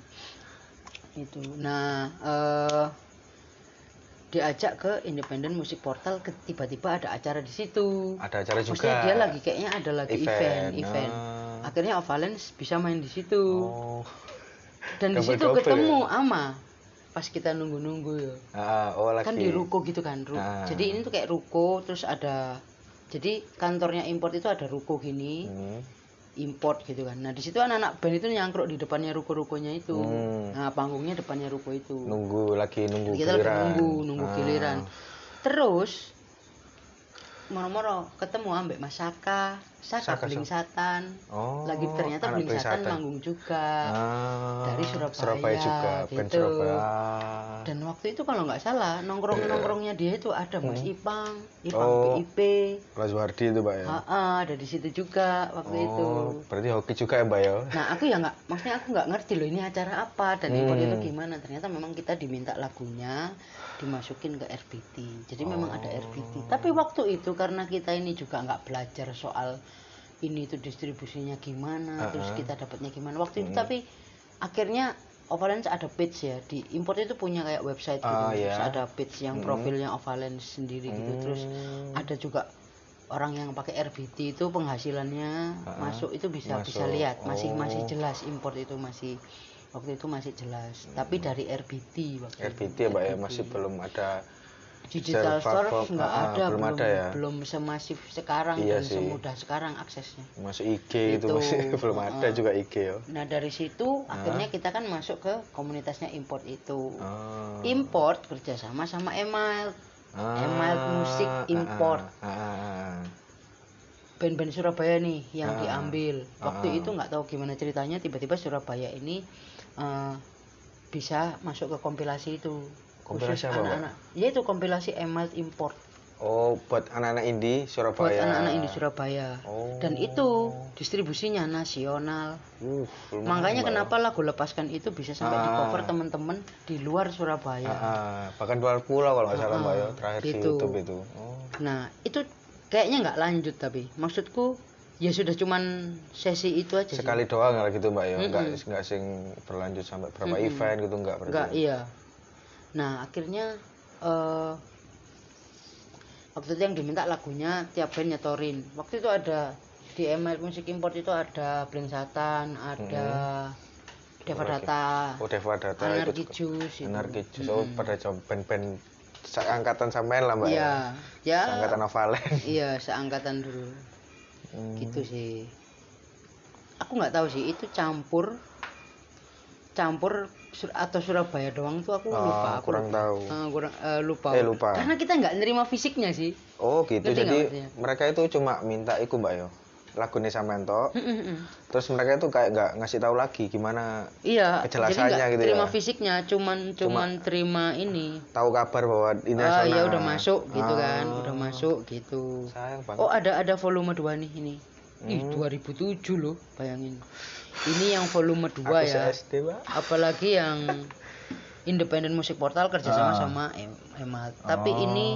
Itu. Nah eh diajak ke Independent Music Portal ke- tiba-tiba ada acara di situ ada acara juga. Maksudnya dia lagi kayaknya ada lagi event Event, event, ah. akhirnya Ovalens bisa main di situ Oh. dan di situ double-double ketemu ya? ama pas kita nunggu-nunggu ya Ah, oh lagi. kan di ruko gitu kan ru- Ah. jadi ini tuh kayak ruko terus ada jadi kantornya import itu ada ruko gini Hmm. Import gitu kan. Nah di situ anak-anak band itu nyangkruk di depannya ruko-rukonya itu. Hmm. Nah panggungnya depannya ruko itu. Nunggu lagi nunggu Kita lagi giliran. nunggu nunggu Ah. giliran. Terus moro-moro ketemu ambek Mas Saka, Saka, Saka, Bling. Satan. Oh, Lagi ternyata Bling Satan manggung juga. Ah, dari Surabaya, juga band gitu. Surabaya Dan waktu itu kalau nggak salah nongkrong-nongkrongnya dia itu ada Mas Ipang, Ipang Oh. Kelas Wardi itu mbak ya Ha, ah, ada di situ juga waktu itu. oh berarti hoki juga ya mbak ya Nah aku ya nggak, maksudnya aku nggak ngerti loh ini acara apa dan Hmm. itu gimana. Ternyata memang kita diminta lagunya dimasukin ke RBT. Jadi memang ada Oh. RBT. Tapi waktu itu karena kita ini juga nggak belajar soal ini itu distribusinya gimana, terus Uh-uh. kita dapatnya gimana. Waktu itu Hmm. tapi akhirnya Ovalence ada page ya di import itu punya kayak website gitu. Ah, Terus iya. ada page yang Hmm. profilnya Ovalence sendiri gitu. Terus Hmm. ada juga orang yang pakai RBT itu penghasilannya Ah, masuk itu bisa bisa masuk. lihat masih masih Oh. jelas import itu masih waktu itu masih jelas tapi dari RBT waktu RBT itu, ya mbak ya masih belum ada digital store nggak ah, ada belum ada ya? belum semasif sekarang Iya dan sih. semudah sekarang aksesnya masuk IG itu, Itu, masih belum ada ah. juga IG ya nah dari situ akhirnya kita kan masuk ke komunitasnya import itu Ah. import kerjasama sama email Ah, Emild Musik Import. ah, ah, ah, ah. band-band Surabaya nih yang Ah. diambil. Waktu Ah. itu nggak tahu gimana ceritanya tiba-tiba Surabaya ini eh, bisa masuk ke kompilasi itu. Kompilasi apa, Mbak? anak-anak. Ya itu kompilasi Emerald Import oh buat anak-anak indie buat Surabaya anak-anak di Surabaya. Oh. Dan itu distribusinya nasional. Uh, Makanya Mbak. kenapa lagu lepaskan itu bisa sampai di Ah. cover teman-teman di luar Ah, Surabaya. ah. bahkan luar pulau kalau nggak salah Ah, mbak ya terakhir di gitu. YouTube itu oh. Nah, itu kayaknya nggak lanjut tapi maksudku ya sudah cuman sesi itu aja sih. sekali doang kalau gitu mbak ya nggak Mm-mm. nggak sing berlanjut sampai berapa Mm-mm. event gitu nggak berarti Enggak, iya. Nah, akhirnya eh waktu itu yang diminta lagunya tiap band nyetorin. Waktu itu ada di ML Musik Import itu ada Blink Satan, ada Deva Apa lagi? Data, oh Deva Data Anarchy itu Juice. Anarchy Juice oh pada coba band-band seangkatan sampean lah mbak Iya, ya ya. seangkatan Novalen Iya, seangkatan dulu. Hmm. Gitu sih. Aku nggak tahu sih itu campur campur Sur- atau Surabaya doang tuh aku Ah, lupa. Aku kurang lupa. tahu. Ah, kurang eh, lupa. Eh, lupa. Karena kita nggak nerima fisiknya sih. oh gitu Ngerti jadi mereka itu cuma minta iku mbak yo lagunya sampean tok Mm-mm-mm. terus mereka itu kayak nggak ngasih tahu lagi gimana Iya, Kejelasannya gitu terima ya? fisiknya, cuman cuman terima ini. tahu kabar bahwa ini Ah, sana. ya udah masuk gitu kan, Ah, udah masuk gitu. sayang banget Oh, ada ada volume 2 nih ini. Ih, Hmm. 2007 loh, bayangin. Ini yang volume 2 aku ya. SD Apalagi yang Independent Music Portal kerjasama Ah. sama Em- Emat. Tapi Oh. ini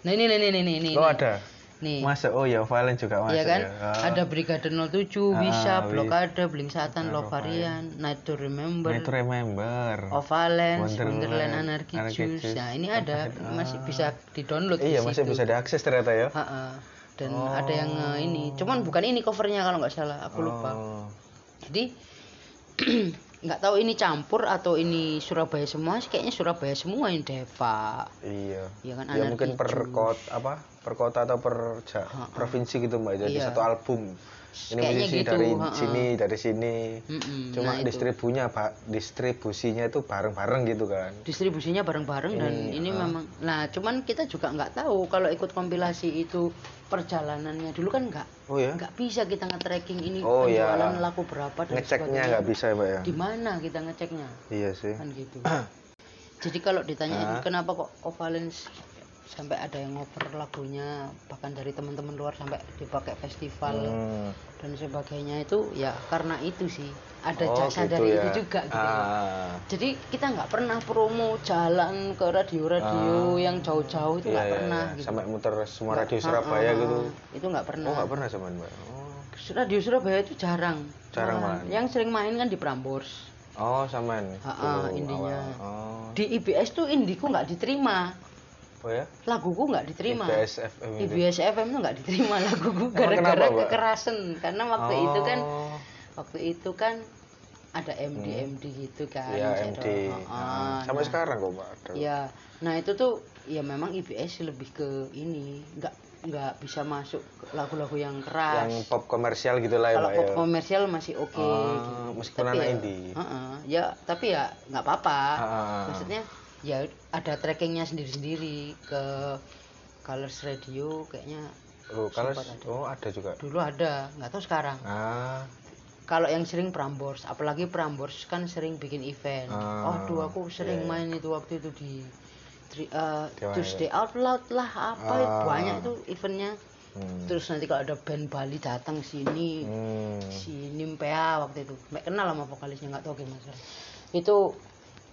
Nah, ini nih nih nih nih nih. oh ada Nih. masuk oh ya Valen juga masuk Iya kan? ya. Ah. Ada Brigade 07, Ah, Wis- Blokade, Blink Satan, Ah, Lovarian, Night to Remember, Nah, itu remember Ovalence, Wonderland, Wonderland, Anarchy Anarchy Juice. Juice. Nah, ini ada Ah. masih bisa di-download iya di masih bisa diakses ternyata ya Ha-ha. Dan Oh. ada yang eh, ini, cuman bukan ini covernya kalau nggak salah, aku lupa. Oh. Jadi nggak tahu ini campur atau ini Surabaya semua sih kayaknya Surabaya semua yang Deva. iya. Iya kan, ya mungkin per kota apa per kota atau per ja- Ha-ha. provinsi gitu mbak jadi Iya. satu album. Ini Kayaknya musisi gitu, dari ha-ha. sini dari sini. Mm-mm, cuma nah itu. distribunya pak distribusinya itu bareng-bareng gitu kan. Distribusinya bareng-bareng dan Ini, ini memang nah cuman kita juga nggak tahu kalau ikut kompilasi itu perjalanannya. Dulu kan nggak oh ya? nggak bisa kita nge-tracking ini Oh, iya. penjualan laku berapa dan ngeceknya nggak bisa ya mbak ya? Di mana kita ngeceknya? Iya sih. Kan gitu. Jadi kalau ditanya kenapa kok Ovalence sampai ada yang ngoper lagunya bahkan dari teman-teman luar sampai dipakai festival Hmm. dan sebagainya itu ya karena itu sih ada Oh, jasa gitu dari ya. itu juga gitu ah. jadi kita nggak pernah promo jalan ke radio-radio yang jauh-jauh itu Iya, nggak iya, pernah iya. gitu. sampai muter semua radio Ah, Surabaya ah, gitu Itu nggak pernah. oh nggak pernah sama mbak oh. Radio Surabaya itu jarang. Jarang Malah. Yang sering main kan di Prambors. oh saman Ah, ah, indinya. awal. oh Di IBS tuh indiku nggak diterima. Oh ya Laguku nggak diterima. IBS FM itu IBS FM tuh nggak diterima laguku gara-gara kekerasan. Karena waktu itu kan Oh. waktu itu kan ada MD MD gitu kan. Iya masih MD. Nah, Ah, sampai nah. sekarang kok Pak. Ada. Ya, nah itu tuh ya memang IBS lebih ke ini, nggak nggak bisa masuk lagu-lagu yang keras. Yang pop komersial gitu lah ya Kalau pop ya. komersial masih oke. Ah, gitu. meskipun Tapi anak ya, indie. Heeh, ya tapi ya nggak apa-apa. Ah. Maksudnya ya ada trackingnya sendiri-sendiri ke Colors Radio kayaknya oh Sempat ada. oh ada juga dulu ada nggak tahu sekarang ah kalau yang sering Prambors apalagi Prambors kan sering bikin event Ah, Aduh aku sering iya, iya. main itu waktu itu di tri- eh, Di mana Tuesday Out Loud lah apa Ah. banyak itu eventnya hmm. terus nanti kalau ada band Bali datang sini Hmm. si Nimpea waktu itu Mbak kenal sama vokalisnya nggak tahu gimana itu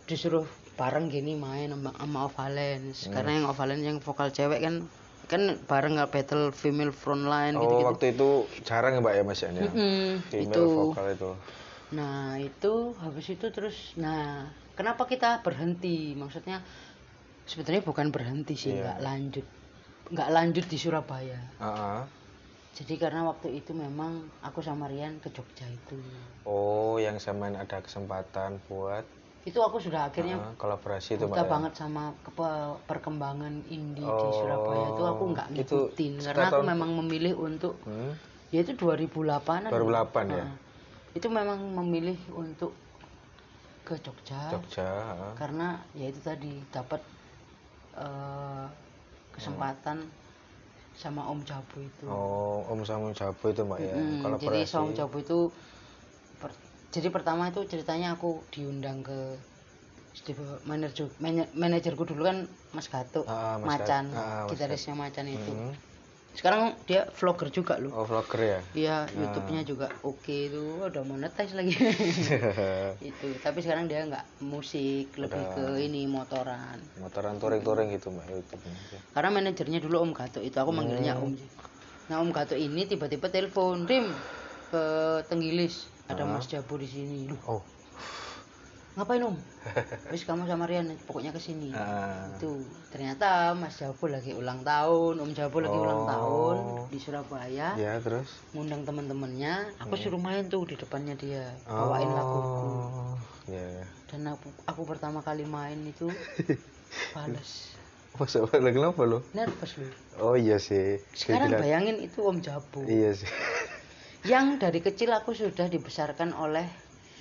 disuruh bareng gini main sama, sama Ovalence Hmm. karena yang Ovalence yang vokal cewek kan kan bareng nggak battle female frontline oh gitu-gitu. waktu itu jarang ya mbak ya mas ya? Mm-mm, female itu. vokal itu. Nah itu habis itu terus nah kenapa kita berhenti? Maksudnya sebetulnya bukan berhenti sih Iya. nggak lanjut nggak lanjut di Surabaya. Ah, ah. jadi karena waktu itu memang aku sama Rian ke Jogja itu. Oh yang sama ada kesempatan buat itu aku sudah akhirnya ah, kolaborasi itu buta ya? banget sama perkembangan indie di Oh, Surabaya itu aku nggak itu ngikutin sekitar karena aku tahun- memang memilih untuk Hmm? ya itu 2008 -an. 2008 ya? Nah, itu memang memilih untuk ke Jogja, Jogja ah. karena ya itu tadi dapat eh, kesempatan sama Om Jabu itu oh om sama Jabu itu mbak ya Mm, jadi Om Jabu itu jadi pertama itu ceritanya aku diundang ke manajer mana- manajerku dulu kan Mas Gatuk Ah, Mas Macan. Ah, Mas gitarisnya Macan itu Hmm. sekarang dia vlogger juga loh oh vlogger ya Iya, YouTube-nya juga oke itu udah monetize lagi. itu. Tapi sekarang dia nggak musik, lebih Udah. ke ini motoran. motoran touring-touring gitu mbak YouTube Karena manajernya dulu Om Gatot itu aku manggilnya Hmm. Om. Nah Om Gatot ini tiba-tiba telepon, Rim ke Tenggilis ada. Mas Jabu di sini. Oh ngapain Om? Wis kamu sama Rian pokoknya ke sini. ah. Itu ternyata Mas Jabu lagi ulang tahun, Om Jabu lagi ulang Oh. tahun di Surabaya. ya terus ngundang teman-temannya aku Hmm. suruh main tuh di depannya dia bawain laguku oh ya dan aku, aku pertama kali main itu fales Masa lagi kenapa lo? nervous loh Oh iya sih. sekarang bayangin itu Om Jabu Iya sih. yang dari kecil aku sudah dibesarkan oleh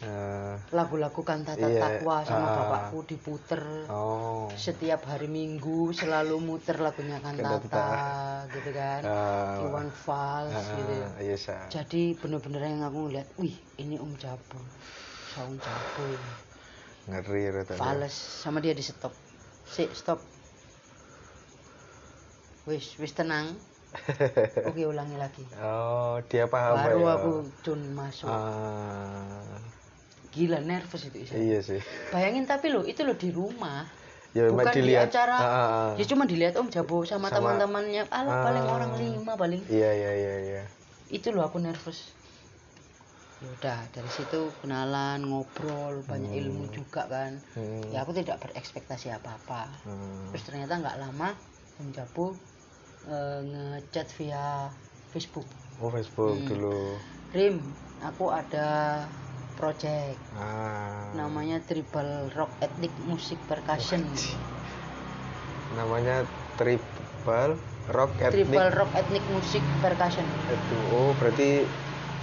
Eh, lagu-lagu kantata Iya, takwa sama ah. bapakku diputer oh. setiap hari minggu selalu muter lagunya kantata gitu kan Ah, Iwan Fals ah, gitu Iya sa. jadi bener-bener yang aku ngeliat wih ini Om Jabu Saung Jabu Ngeri rata. Fales sama dia di stop. Si, stop. Wis, wis tenang. Oke, ulangi lagi. Oh, dia paham Baru ya. aku cun masuk. Ah, Gila nervous itu Isa. iya sih. Bayangin tapi lo, itu lo di rumah. Ya Bukan di dilihat. acara. Ah, ah, ah. Ya cuma dilihat Om Jabo sama, Sama- teman-temannya. Alah paling Ah. orang lima paling. Iya iya iya iya. Itu lo aku nervous. Ya udah dari situ kenalan, ngobrol, banyak Hmm. ilmu juga kan. Hmm. Ya aku tidak berekspektasi apa-apa. Hmm. terus ternyata nggak lama Om Jabu eh, ngechat via Facebook Oh Facebook Hmm. dulu. Rim aku ada project Ah. namanya Tribal Rock Ethnic Music Percussion Namanya Tribal Rock Ethnic. Tribal Rock Ethnic Music Percussion Itu. Oh berarti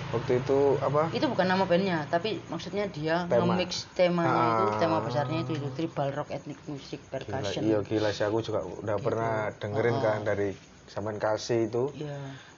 waktu itu apa? itu bukan nama bandnya tapi maksudnya dia Tema. nge-mix temanya itu Ah. tema besarnya itu itu Tribal Rock Ethnic Music Gila, Percussion iya gila sih aku juga udah pernah dengerin Ah. kan dari zaman kasih itu Iya.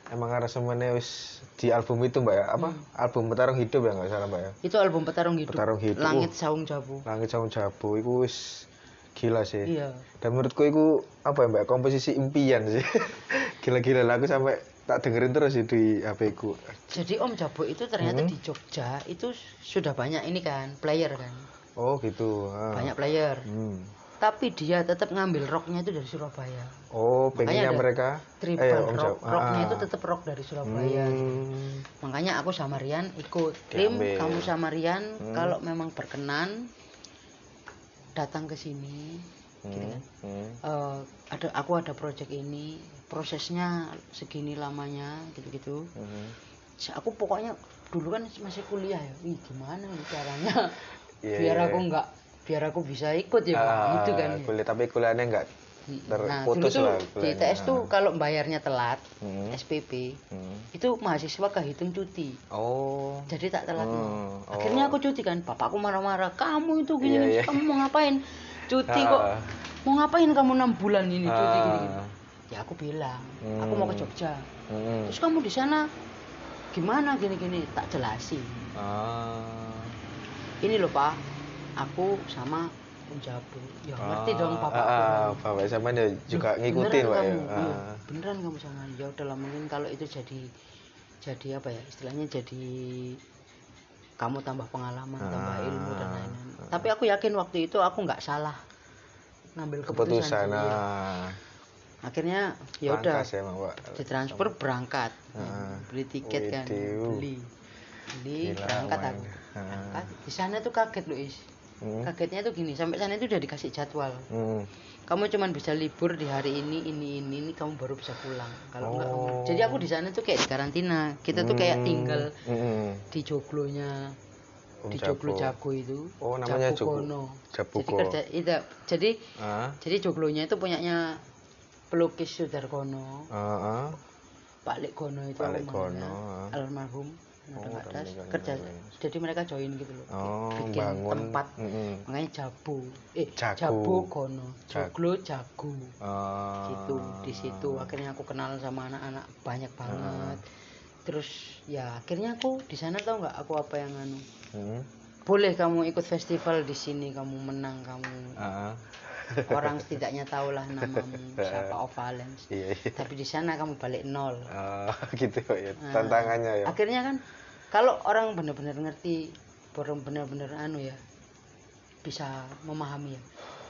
emang aransemennya wis di album itu mbak ya apa Hmm. album petarung hidup ya nggak salah mbak ya itu album Petarung Hidup, Petarung Hidup. Langit. Saung Jabu langit sama jabu itu wis gila sih iya dan menurutku itu apa ya mbak komposisi impian sih gila-gila lah aku sampai tak dengerin terus sih di HP ku Jadi Om Jabo itu ternyata Hmm. di Jogja itu sudah banyak ini kan player kan, oh gitu ah. banyak player. Hmm. Tapi dia tetap ngambil rocknya itu dari Surabaya. oh pengennya mereka Triple eh, Om rock, Jab- rocknya ah. itu tetap rock dari Surabaya. Hmm. Makanya aku sama Rian ikut. Diambil. kamu sama Rian Hmm. kalau memang berkenan datang ke sini, gitu kan. Hmm. Eh, ada aku ada project ini, prosesnya segini lamanya, gitu-gitu. Hmm. Sa- aku pokoknya dulu kan masih kuliah ya wih gimana nih caranya Iya, biar iya. aku nggak biar aku bisa ikut ya. Ah, gitu kan ya. kuliah tapi kuliahnya enggak nah terputus dulu tuh lah di. ITS tuh kalau bayarnya telat Hmm. SPP Hmm. itu mahasiswa kehitung cuti Oh. jadi tak telat Hmm, oh. akhirnya aku cuti kan bapakku marah-marah kamu itu gini, Iya, gini, iya. kamu mau ngapain cuti kok Ah. mau ngapain kamu enam bulan ini cuti Ah. gini, gini. Ya aku bilang aku mau ke Hmm. Jogja Mm-mm. terus kamu di sana gimana gini-gini tak jelasin Ah. ini loh pak aku sama Om Jabu ya ngerti dong Ah, bapak ah, ah, bapak sama dia juga ngikutin pak ya. kamu, Iya, Ah. beneran kamu sama ya udah lah mungkin kalau itu jadi jadi apa ya istilahnya jadi kamu tambah pengalaman tambah Ah. ilmu dan lain-lain tapi aku yakin waktu itu aku nggak salah ngambil keputusan, keputusan iya. Akhirnya ya udah pak ditransfer berangkat Ah. beli tiket kan beli beli Gila, berangkat man. aku berangkat di sana tuh kaget loh is Hmm. kagetnya tuh gini sampai sana itu udah dikasih jadwal Hmm. kamu cuman bisa libur di hari ini ini ini ini kamu baru bisa pulang kalau enggak kamu Oh. jadi aku di sana tuh kayak di karantina kita tuh kayak Hmm. tinggal Hmm. di joglonya Om di joglo Jago. jago itu Oh, namanya Joglo- Jagokono. Jabuko. jadi kerja itu jadi Ah. jadi joglonya itu punyanya pelukis Sudarkono Ah, ah. Pak Lek Gono itu Pak ah. almarhum Oh, meninggal, kerja jadi mereka join gitu loh Oh, bikin bangun. tempat Mm-mm. makanya jabu eh Jago. jabu kono joglo jago Ah. gitu di situ akhirnya aku kenal sama anak-anak banyak banget terus ya akhirnya aku di sana tau nggak aku apa yang anu Hmm. boleh kamu ikut festival di sini kamu menang kamu Ah. Orang setidaknya tahulah namamu siapa Ovalens Iya, iya. tapi di sana kamu balik nol Ah, gitu ya. Nah, Tantangannya ya. akhirnya kan kalau orang benar-benar ngerti orang benar-benar anu ya bisa memahami ya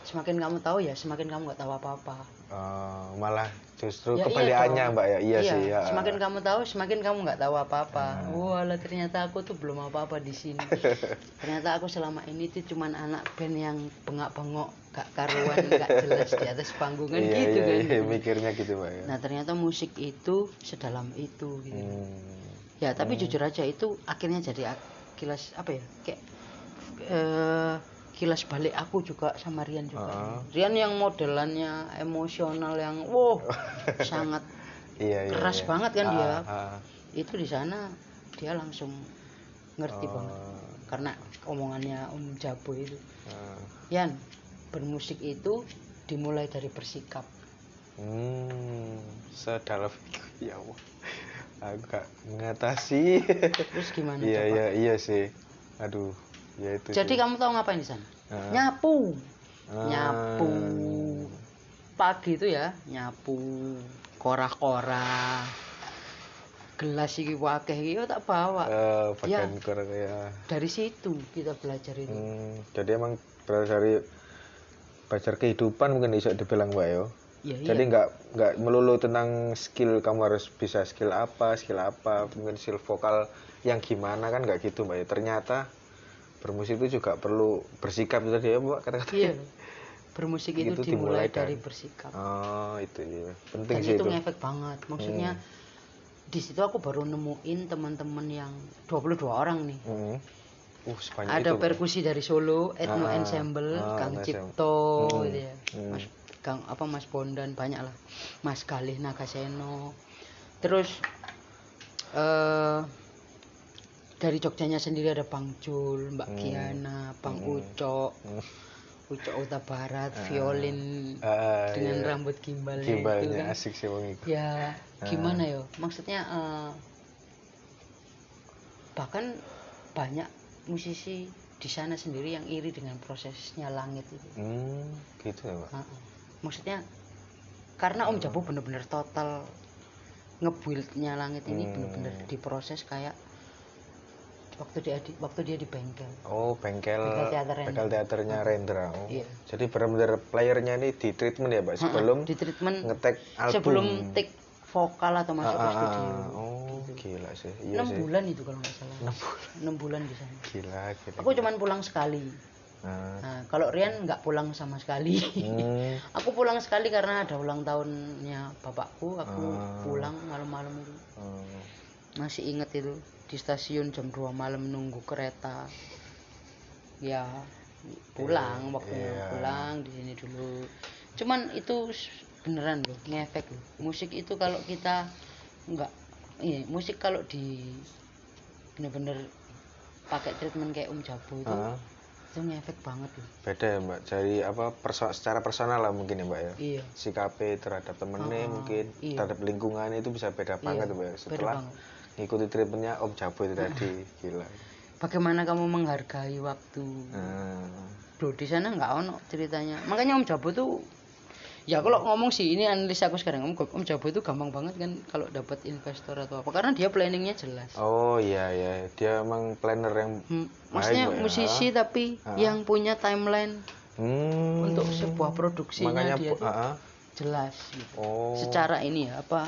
semakin kamu tahu ya semakin kamu nggak tahu apa-apa Ah, malah justru Ya, iya. Mbak ya. Iya, sih ya. Semakin kamu tahu, semakin kamu nggak tahu apa-apa. Ah. Walah ternyata aku tuh belum apa-apa di sini. ternyata aku selama ini tuh cuman anak band yang bengak-bengok, gak karuan, gak jelas di atas panggung kan iya, gitu iya, kan. iya, mikirnya gitu Pak ya. Nah ternyata musik itu sedalam itu gitu. Hmm. Ya tapi jujur aja itu akhirnya jadi kilas apa ya kayak eh, kilas balik aku juga sama Rian juga. Ah. Rian yang modelannya emosional yang wow sangat Iya, iya. keras iya. banget kan Ah, dia. ah. itu di sana dia langsung ngerti Oh, banget karena omongannya Om Jabo itu ah. Yan bermusik itu dimulai dari bersikap Hmm, sedalam itu ya Allah. Aku gak mengatasi. terus gimana Iya, iya, iya sih. Aduh, ya itu. jadi sih. kamu tahu ngapain di sana Ah. nyapu Ah. nyapu pagi itu ya nyapu korah-korah gelas iki wakeh iki tak bawa Eh, Ya. kurang ya. dari situ kita belajar itu Hmm, jadi emang dari belajar kehidupan mungkin bisa dibilang Mbak yo. ya iya Jadi nggak nggak melulu tentang skill kamu harus bisa skill apa, skill apa, mungkin skill vokal yang gimana kan nggak gitu Mbak ya. Ternyata bermusik itu juga perlu bersikap itu tadi ya Mbak kata-kata. iya bermusik itu, Itu dimulai, dimulai dari dari- bersikap Oh, itu ya. Penting dan sih itu itu. ngefek banget maksudnya di situ aku baru nemuin teman-teman yang 22 orang nih Hmm. Uh, ada itu. Perkusi dari Solo Etno Ah, Ensemble ah, Kang. Cipto Hmm, gitu ya hmm. Mas Kang apa Mas Bondan banyak lah Mas Galih Nagaseno terus eh dari Jogjanya sendiri ada Bang Jul, Mbak Hmm. Kiana, Bang Hmm. Ucok, Hmm. Ucok Uta Barat, Ah. violin Ah, dengan iya. rambut gimbalnya itu kan. asik sih wong itu. Ya, gimana yo? Maksudnya eh, bahkan banyak musisi di sana sendiri yang iri dengan prosesnya langit itu. Hmm, gitu ya. Ah, ah. Maksudnya karena Om Jabu bener-bener total ngebuildnya langit ini Hmm. bener-bener diproses kayak waktu dia di waktu dia di bengkel. Oh, bengkel Bengkel teater Rendra. bengkel teaternya Rendra. Oh. Iya. Jadi benar-benar playernya ini di treatment ya, Pak, sebelum di treatment ngetek album. sebelum take vokal atau masuk Ah, ke ah, studio. ah. Oh, gila sih. Iya enam sih. bulan itu kalau nggak salah. Enam bulan. Enam bulan di sana. Gila, gila. Aku cuman pulang sekali. Nah. Nah, kalau Rian nggak pulang sama sekali. Hmm. aku pulang sekali karena ada ulang tahunnya bapakku. Aku Ah. pulang malam-malam itu. Hmm. Masih inget itu di stasiun jam 2 malam nunggu kereta. Ya pulang waktunya Iya. pulang di sini dulu. Cuman itu beneran loh ngefek loh. Musik itu kalau kita nggak iya musik kalau di bener-bener pakai treatment kayak Om Jabu itu Ah. itu ngefek banget loh beda ya mbak dari apa perso secara personal lah mungkin ya mbak ya iya sikapnya terhadap temennya mungkin iya. terhadap lingkungan itu bisa beda banget mbak ya. beda setelah banget. Ngikuti treatmentnya Om Jabo itu tadi. Gila. Bagaimana kamu menghargai waktu? Ah, Loh, di sana nggak ono ceritanya. Makanya Om Jabo tuh ya kalau ngomong sih ini analisa aku sekarang. Om, Om Jabo itu gampang banget kan kalau dapat investor atau apa. Karena dia planningnya jelas. Oh iya iya. Dia emang planner yang Hmm, maksudnya Mbak ya. musisi tapi Ah. yang punya timeline hmm, untuk sebuah produksinya makanya dia tuh ah, ah. jelas gitu. oh. Secara ini ya apa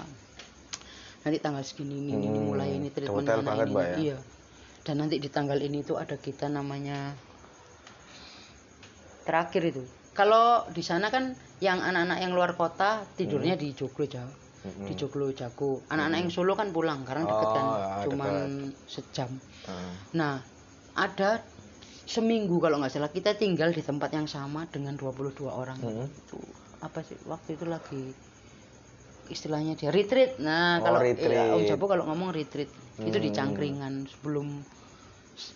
nanti tanggal segini ini, ini Hmm, mulai ini treatment detail banget, ini, Mbak, ya? iya dan nanti di tanggal ini tuh ada kita namanya terakhir itu kalau di sana kan yang anak-anak yang luar kota tidurnya di Joglo jauh Mm-mm. di Joglo Jago anak-anak yang Solo kan pulang karena deket kan Hmm. Oh, ya, cuman sejam Ah. nah ada seminggu kalau nggak salah kita tinggal di tempat yang sama dengan 22 orang Mm-mm. itu apa sih waktu itu lagi istilahnya dia retreat nah Oh, kalau retreat. ya, Om Jabo kalau ngomong retreat itu di Hmm. Cangkringan sebelum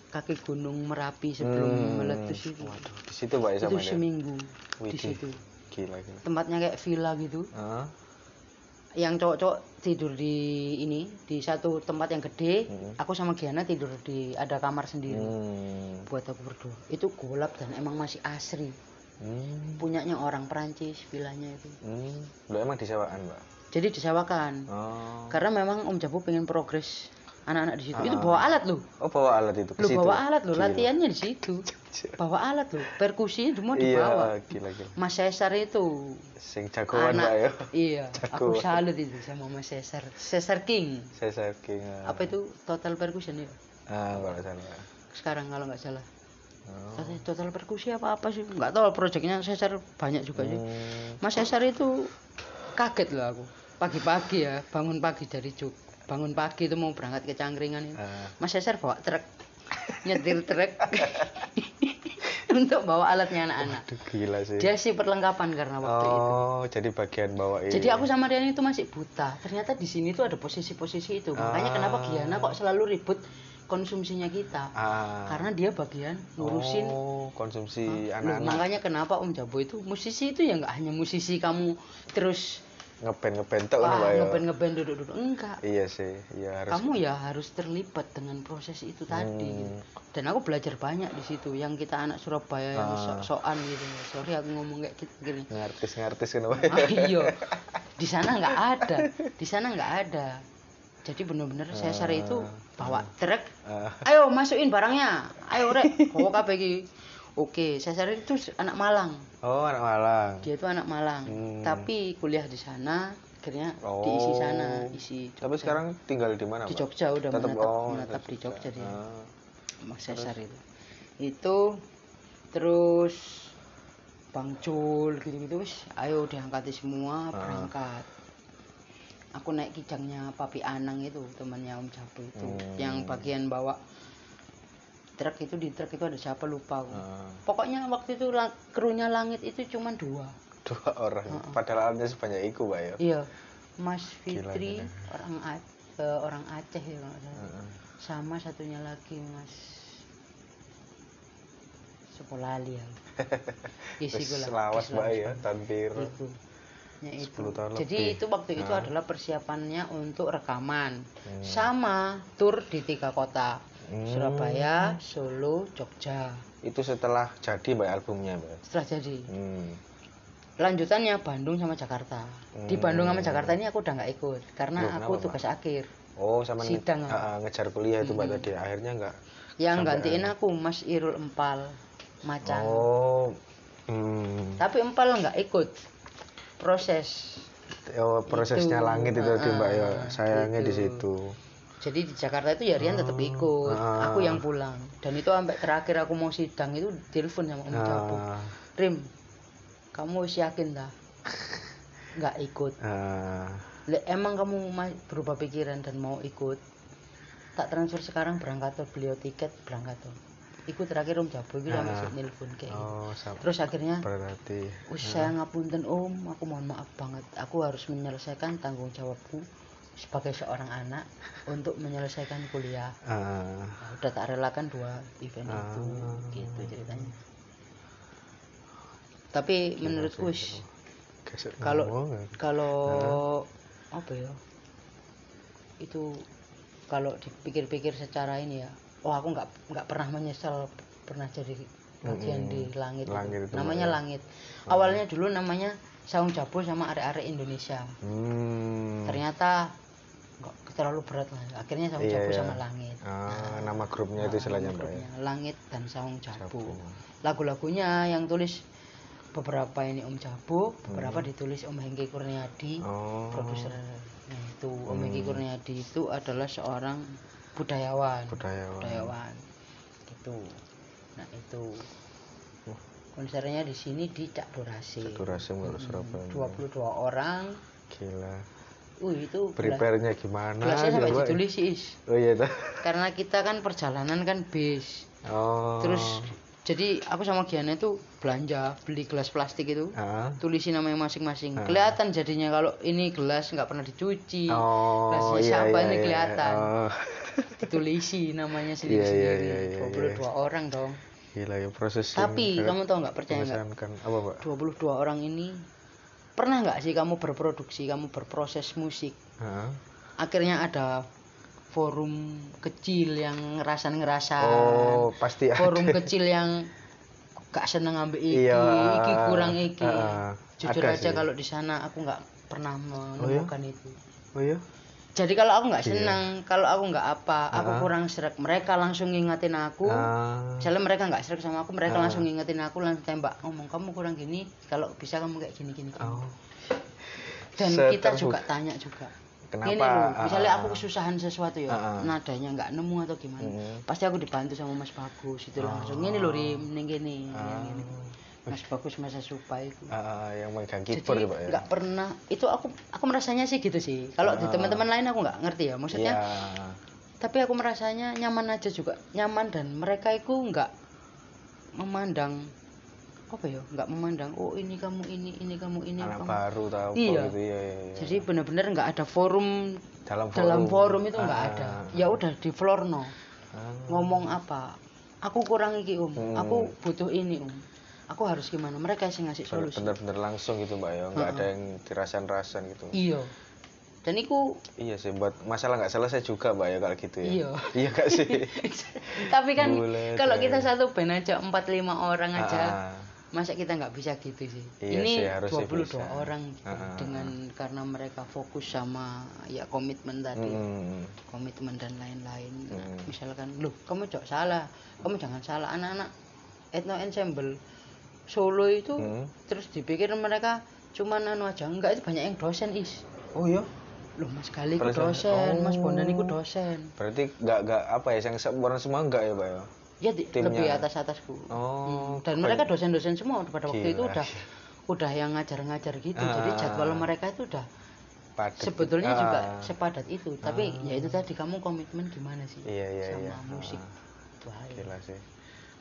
kaki gunung merapi sebelum Hmm. meletus itu Waduh, di situ mbak ya itu seminggu di situ gila gila tempatnya kayak villa gitu Ah, yang cowok-cowok tidur di ini di satu tempat yang gede Hmm. aku sama Giana tidur di ada kamar sendiri hmm. buat aku berdua itu golap dan emang masih asri Hmm. punyanya orang Perancis villanya itu Hmm. Lo emang disewaan mbak jadi disewakan. Oh. Karena memang Om Jabu pengen progres anak-anak di situ. Itu Ah. bawa alat loh. Oh bawa alat itu situ? bawa alat loh latihannya di situ. Bawa alat loh perkusinya semua dibawa. iya gila gila. Mas Cesar itu. Sing jagoan mbak ya. anak iya aku salut itu sama Mas Cesar. Cesar King. Saya king ah. apa itu? Total percussion ya? Ah kalau salah sekarang kalau nggak salah. Oh. total, total perkusi apa apa sih? Nggak tahu proyeknya Cesar banyak juga sih. Hmm. Mas Cesar itu kaget loh aku pagi-pagi ya bangun pagi dari Jog bangun pagi itu mau berangkat ke Cangkringan itu Ah. Mas Cesar bawa truk nyetir truk. Untuk bawa alatnya anak-anak. Gila sih. Dia sih perlengkapan karena waktu itu. Oh jadi bagian bawain jadi aku sama Rian itu masih buta. Ternyata di sini tuh ada posisi-posisi itu. Makanya Ah. kenapa Giana kok selalu ribut konsumsinya kita? Ah. Karena dia bagian ngurusin. Oh konsumsi Loh, anak-anak. Makanya kenapa Om Jabo itu musisi itu ya nggak hanya musisi kamu terus ngeband ngeband tok kan ya ngeband ngeband duduk-duduk. Enggak. Iya sih iya harus kamu ya harus terlibat dengan proses itu tadi Hmm. gitu. dan aku belajar banyak di situ. Yang kita anak Surabaya yang Ah. sok-sokan gitu. Sorry aku ngomong kayak gitu gini. Ngartis ngartis kan Ah, iya. Di sana nggak ada. Di sana nggak ada. Jadi bener-bener Cesar itu bawa truk. Ah. ayo masukin barangnya. Ayo rek. Bawa kabeh iki oke Cesar itu anak Malang oh anak Malang dia itu anak Malang Hmm. tapi kuliah di sana akhirnya Oh. diisi sana isi tapi Jogja. sekarang tinggal di mana di? Jogja udah Tetap- menetap, oh, menetap di Jogja dia Ah. Mas Cesar itu itu terus Bang Jul gitu-gitu wis ayo diangkati semua Ah. berangkat aku naik kijangnya Papi Anang itu temannya Om Jabo itu Hmm. yang bagian bawa truk itu di truk itu ada siapa lupa aku. Ah. pokoknya waktu itu la- krunya langit itu cuma dua dua orang Heeh. padahal alatnya sebanyak itu mbak ya iya Mas Gila, Fitri gila. orang A- eh, orang Aceh ya salah. Heeh. sama satunya lagi Mas Sepolali ya isi gula selawas mbak ya tampir itu Ya, itu. 10 tahun jadi lebih. itu waktu itu Nah. adalah persiapannya untuk rekaman Hmm. sama tur di tiga kota Hmm. Surabaya Solo Jogja itu setelah jadi mbak albumnya mbak setelah jadi hmm. lanjutannya Bandung sama Jakarta di Hmm. Bandung sama Jakarta ini aku udah nggak ikut karena Loh, aku tugas akhir oh sama nge- Sidang, ah, ah, ngejar kuliah itu mbak Hmm. tadi akhirnya enggak yang gantiin akhir. aku Mas Irul Empal Macan oh hmm. tapi Empal nggak ikut proses oh prosesnya Itu, langit itu tadi mbak ya sayangnya di gitu. situ jadi di Jakarta itu ya Rian tetap ikut. Ah. aku yang pulang. Dan itu sampai terakhir aku mau sidang itu telepon sama Om Jabu. Nah, Rim kamu wis yakin dah nggak ikut. Ah, emang kamu berubah pikiran dan mau ikut? Tak transfer sekarang berangkat tuh beliau tiket berangkat tuh ikut terakhir Om Jabu itu sampai Ah. sih nelpon kayak gitu. oh sama terus akhirnya berarti. Wis saya ngapunten Om, aku mohon maaf banget. Aku harus menyelesaikan tanggung jawabku sebagai seorang anak untuk menyelesaikan kuliah Ah, Nah, udah tak relakan dua event itu Ah. gitu ceritanya tapi menurutku wis, Gesek kalau ya. kalau apa ya itu kalau dipikir-pikir secara ini ya oh aku nggak nggak pernah menyesal pernah jadi bagian di langit, itu. Langit itu, namanya Mbak, ya. langit awalnya dulu namanya saung jabo sama arek-arek Indonesia Hmm. ternyata terlalu berat lah akhirnya saung Iya, jabo iya. sama langit Ah, nama grupnya itu Nah, istilahnya nama mbak ya. grupnya, langit dan saung jabo Jabu. lagu-lagunya yang tulis beberapa ini Om Jabo, beberapa ditulis Om Hengki Kurniadi, Hmm. Oh. produser. Nah, itu Om Hengki Hmm. Kurniadi itu adalah seorang budayawan. Budayawan. Budayawan. Gitu. Nah, itu konsernya di sini di Cak Dorasi. Cak Mbak, Hmm, Surabaya. 22 orang. Gila. Uh, itu Prepare-nya gimana? gelasnya sampai ditulis Is. Oh iya dah. Karena kita kan perjalanan kan bis. Oh. Terus jadi aku sama Giana itu belanja beli gelas plastik itu Ah. tulisin namanya masing-masing Ah. kelihatan jadinya kalau ini gelas nggak pernah dicuci Oh, gelasnya iya, siapa iya, ini iya. kelihatan Oh. ditulisi namanya Iya, iya, sendiri-sendiri iya, iya, 22 orang dong Gila ya proses. tapi kamu tau nggak percaya nggak mengesankan. Apa, Mbak? 22 orang ini pernah nggak sih kamu berproduksi kamu berproses musik Ah. akhirnya ada forum kecil yang ngerasan-ngerasan Oh, pasti ada. forum kecil yang gak seneng ambil iki, Iya, iki kurang iki. ah, Jujur aja sih. kalau di sana aku nggak pernah menemukan itu. Oh iya. Jadi kalau aku nggak Iya. senang, kalau aku nggak apa, aku Ah. kurang serak, mereka langsung ngingetin aku. Ah. Misalnya mereka nggak serak sama aku, mereka Ah. langsung ngingetin aku, langsung tembak ngomong kamu kurang gini, kalau bisa kamu kayak gini gini. gini." Oh. Dan Seterbuka. kita juga tanya juga. Kenapa? Gini loh, misalnya Ah, aku kesusahan sesuatu ya, Ah, ah. nadanya nggak nemu atau gimana, Mm. pasti aku dibantu sama Mas Bagus itu langsung Oh. ini loh Rim, ini gini, Ah. ini, gini. Mas Bagus masa supa itu. Ah, yang megang keyboard ya, Pak ya. nggak pernah itu aku aku merasanya sih gitu sih. Kalau di Ah. teman-teman lain aku nggak ngerti ya, maksudnya. Iya. Tapi aku merasanya nyaman aja juga, nyaman dan mereka itu nggak memandang apa ya, nggak memandang oh ini kamu ini ini kamu ini Anak kamu. baru tahu apa Iya. gitu ya. ya, ya. Jadi benar-benar nggak ada forum dalam forum, dalam forum itu nggak Ah. ada. Ya udah di floor no. Ah. Ngomong apa? Aku kurang iki um, Hmm. aku butuh ini um. Aku harus gimana? Mereka yang ngasih solusi. bener-bener langsung gitu mbak ya nggak Ah, ada yang dirasan-rasan gitu Iya. Dan iku iya sih buat masalah nggak selesai juga mbak ya kalau gitu ya Iya. iya gak sih Tapi kan kalau kita satu band aja 4 5 orang aja, Ah, masa kita nggak bisa gitu sih. Iya Ini sih, harusnya 22 bisa. orang gitu, Ah, ah, dengan karena mereka fokus sama ya komitmen tadi, mm, komitmen dan lain-lain. Nah, Hmm. misalkan, "Loh, kamu jok salah. Kamu jangan salah anak-anak ethno ensemble solo itu Hmm. terus dipikir mereka cuman anu aja. Enggak, itu banyak yang dosen is. oh iya Loh, Mas Gali ku Dosen. dosen, Mas Oh. Bondan iku dosen. berarti nggak nggak apa ya yang sempurna semua nggak ya mbak ya Ya di- Timnya. lebih atas atasku. oh dan mereka dosen-dosen semua pada waktu itu Gila. udah udah yang ngajar-ngajar gitu Ah, jadi jadwal mereka itu udah Padat. sebetulnya Ah, juga sepadat itu tapi Ah. ya itu tadi kamu komitmen gimana sih iya iya sama iya musik Ah, itu aja. gila sih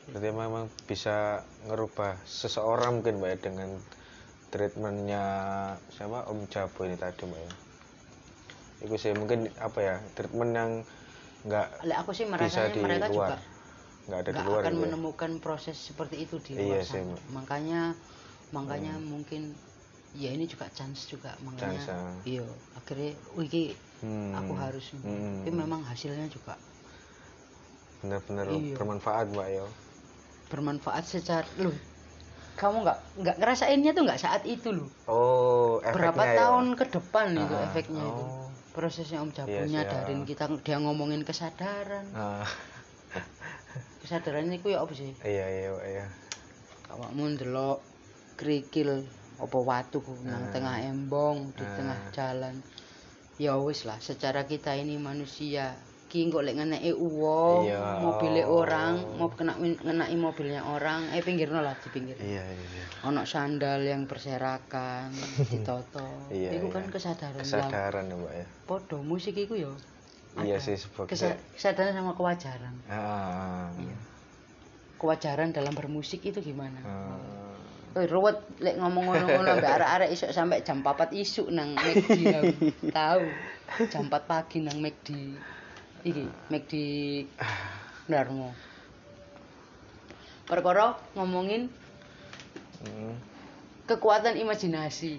berarti memang bisa ngerubah seseorang mungkin mbak ya dengan treatmentnya sama Om Jabo ini tadi mbak ya itu sih mungkin apa ya treatment yang nggak aku sih bisa merasanya di mereka juga luar nggak ada di luar akan gitu ya. menemukan proses seperti itu di Iya luar sih, sana Mbak. makanya makanya mungkin ya ini juga chance juga makanya Chance, ah. iya akhirnya wih Hmm. aku harus Hmm. tapi memang hasilnya juga bener-bener Iya. bermanfaat mbak ya bermanfaat secara lu kamu nggak nggak ngerasainnya tuh nggak saat itu loh oh berapa efeknya ya? tahun ke depan itu Ah, efeknya itu oh. prosesnya om Jabu Iya sih, nyadarin ah. kita dia ngomongin kesadaran Ah, kesadaran itu ya apa sih iya iya iya awakmu ndelok krikil apa watu nang Ah. tengah embong di Ah. tengah jalan ya wis lah secara kita ini manusia ki kok lek ngeneki uang Iya. mobilnya orang mau kena ngenai mobilnya orang eh pinggirno lah di pinggir iya iya iya. ono sandal yang berserakan ditoto Iya, itu iya. kan kesadaran lah kesadaran ya mbak ya podo musik ya iya sih Kesa- kesa- kesadaran sama kewajaran ah, Iya. kewajaran dalam bermusik itu gimana ah. Wih, ruwet lek ngomong ngono-ngono ambek arek-arek isuk sampai jam 4 isuk nang McD. Tahu. Jam 4 pagi nang McD. Iki, McD Darmo. Perkara ngomongin Hmm. kekuatan imajinasi.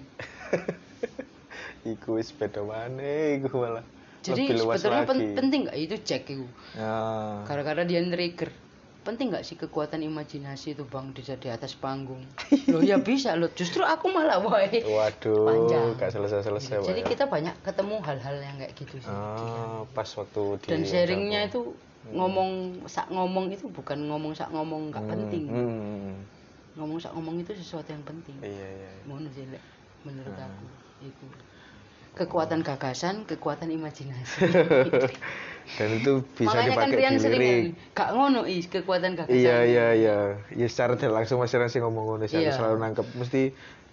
iku wis beda maneh iku malah. Jadi sebetulnya pen- penting nggak itu cek itu. Ah. Gara-gara dia trigger. Penting nggak sih kekuatan imajinasi itu bang di, di atas panggung? Loh ya bisa loh. Justru aku malah wae. Waduh, Panjang. gak selesai-selesai. Pak, Jadi ya. kita banyak ketemu hal-hal yang kayak gitu sih. Ah, pas waktu di Dan sharingnya itu ngomong sak ngomong itu bukan ngomong sak ngomong nggak Hmm, penting. hmm. Ngomong sak ngomong itu sesuatu yang penting. Iya, iya. iya. Sih menurut Hmm. aku itu. Kekuatan gagasan, kekuatan imajinasi. Dan itu bisa Makanya kan dipakai Rian di lirik. gak ngono is kekuatan gagasan. Iya, iya, iya. Ya secara tidak langsung Mas Rian sih ngomong ngono Iya. selalu nangkep mesti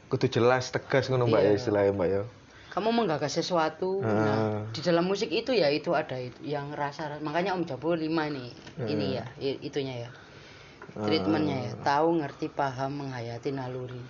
kudu jelas, tegas ngono Mbak ya Iya. istilahnya Mbak ya. Kamu menggagas sesuatu. Ah. Nah, di dalam musik itu ya itu ada itu yang rasa makanya Om Jabo lima nih. Hmm. Ini ya, i- itunya ya. Ah. Treatmentnya ya, tahu, ngerti, paham, menghayati naluri.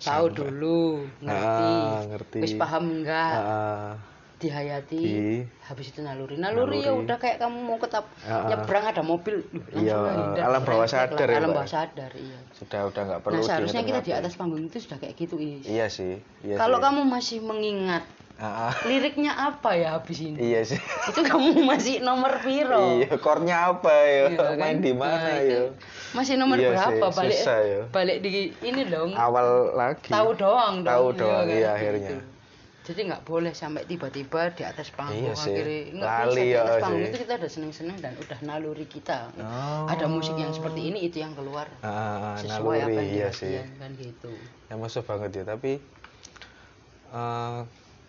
Tahu dulu, ngerti, Ah, ngerti. wis paham enggak, Ah, dihayati, Di- habis itu naluri. Naluri, ya Naluri. udah kayak kamu mau ketap ah. nyebrang ada mobil, Iya, alam bawah sadar ya, alam bawah sadar, iya. sudah udah nggak perlu Nah seharusnya kita di atas panggung itu sudah kayak gitu is. ya. Iya sih. Iya Kalau sih. kamu masih mengingat ah. liriknya apa ya habis ini? Iya sih. Itu kamu masih nomor piro? Iya, kornya apa ya? Iya, kan? Main di mana Nah, ya? Masih nomor Iya berapa? sih, balik susah ya. balik di ini dong. Awal lagi. Tahu doang dong. Tahu iya doang, kan? iya, akhirnya. Gitu. Jadi nggak boleh sampai tiba-tiba di atas panggung Iya akhirnya nggak bisa di ya atas panggung sih. itu kita udah seneng-seneng dan udah naluri kita. Oh. Ada musik yang seperti ini itu yang keluar Ah, sesuai apa naluri, yang iya sih. kan gitu. Ya masuk banget ya, tapi eh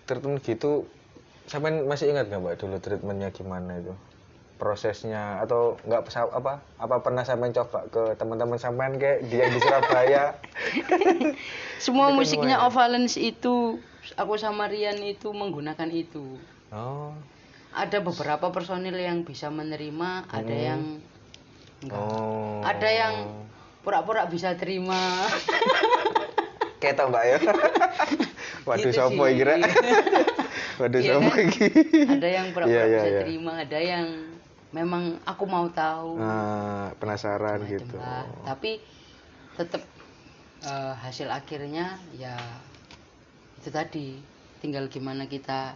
treatment gitu sampai masih ingat nggak mbak dulu treatmentnya gimana itu prosesnya atau nggak apa apa pernah sampai coba ke teman-teman sampean kayak dia di Surabaya Semua Itu kan musiknya lumayan. Ovalence itu aku sama Rian itu menggunakan itu. oh Ada beberapa personil yang bisa menerima, ada Hmm. yang enggak. oh Ada yang pura-pura bisa terima. kayak tau mbak ya waduh Gitu sopo kira waduh Iya sopo kan? ada yang pura-pura Iya, iya, bisa iya. terima, ada yang memang aku mau tahu. nah, penasaran gitu. Tapi tetap eh, hasil akhirnya ya itu tadi tinggal gimana kita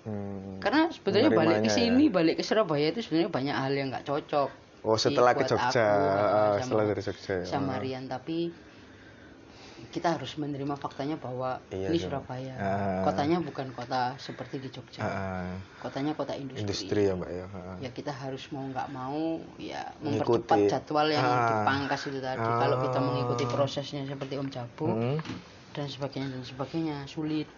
Hmm. karena sebetulnya balik ke Menerimanya sini ya. balik ke Surabaya itu sebenarnya banyak hal yang nggak cocok oh setelah ke Jogja aku, ah, sama- setelah dari Jogja ya. sama. Rian tapi kita harus menerima faktanya bahwa Iya ini. Surabaya Ah. kotanya bukan kota seperti di Jogja Ah, kotanya kota industri, industri ya mbak ya Ah. ya kita harus mau nggak mau ya Mengikuti. mempercepat jadwal yang Ah. dipangkas itu tadi kalau kita mengikuti prosesnya seperti Om Jabu Hmm. dan sebagainya dan sebagainya sulit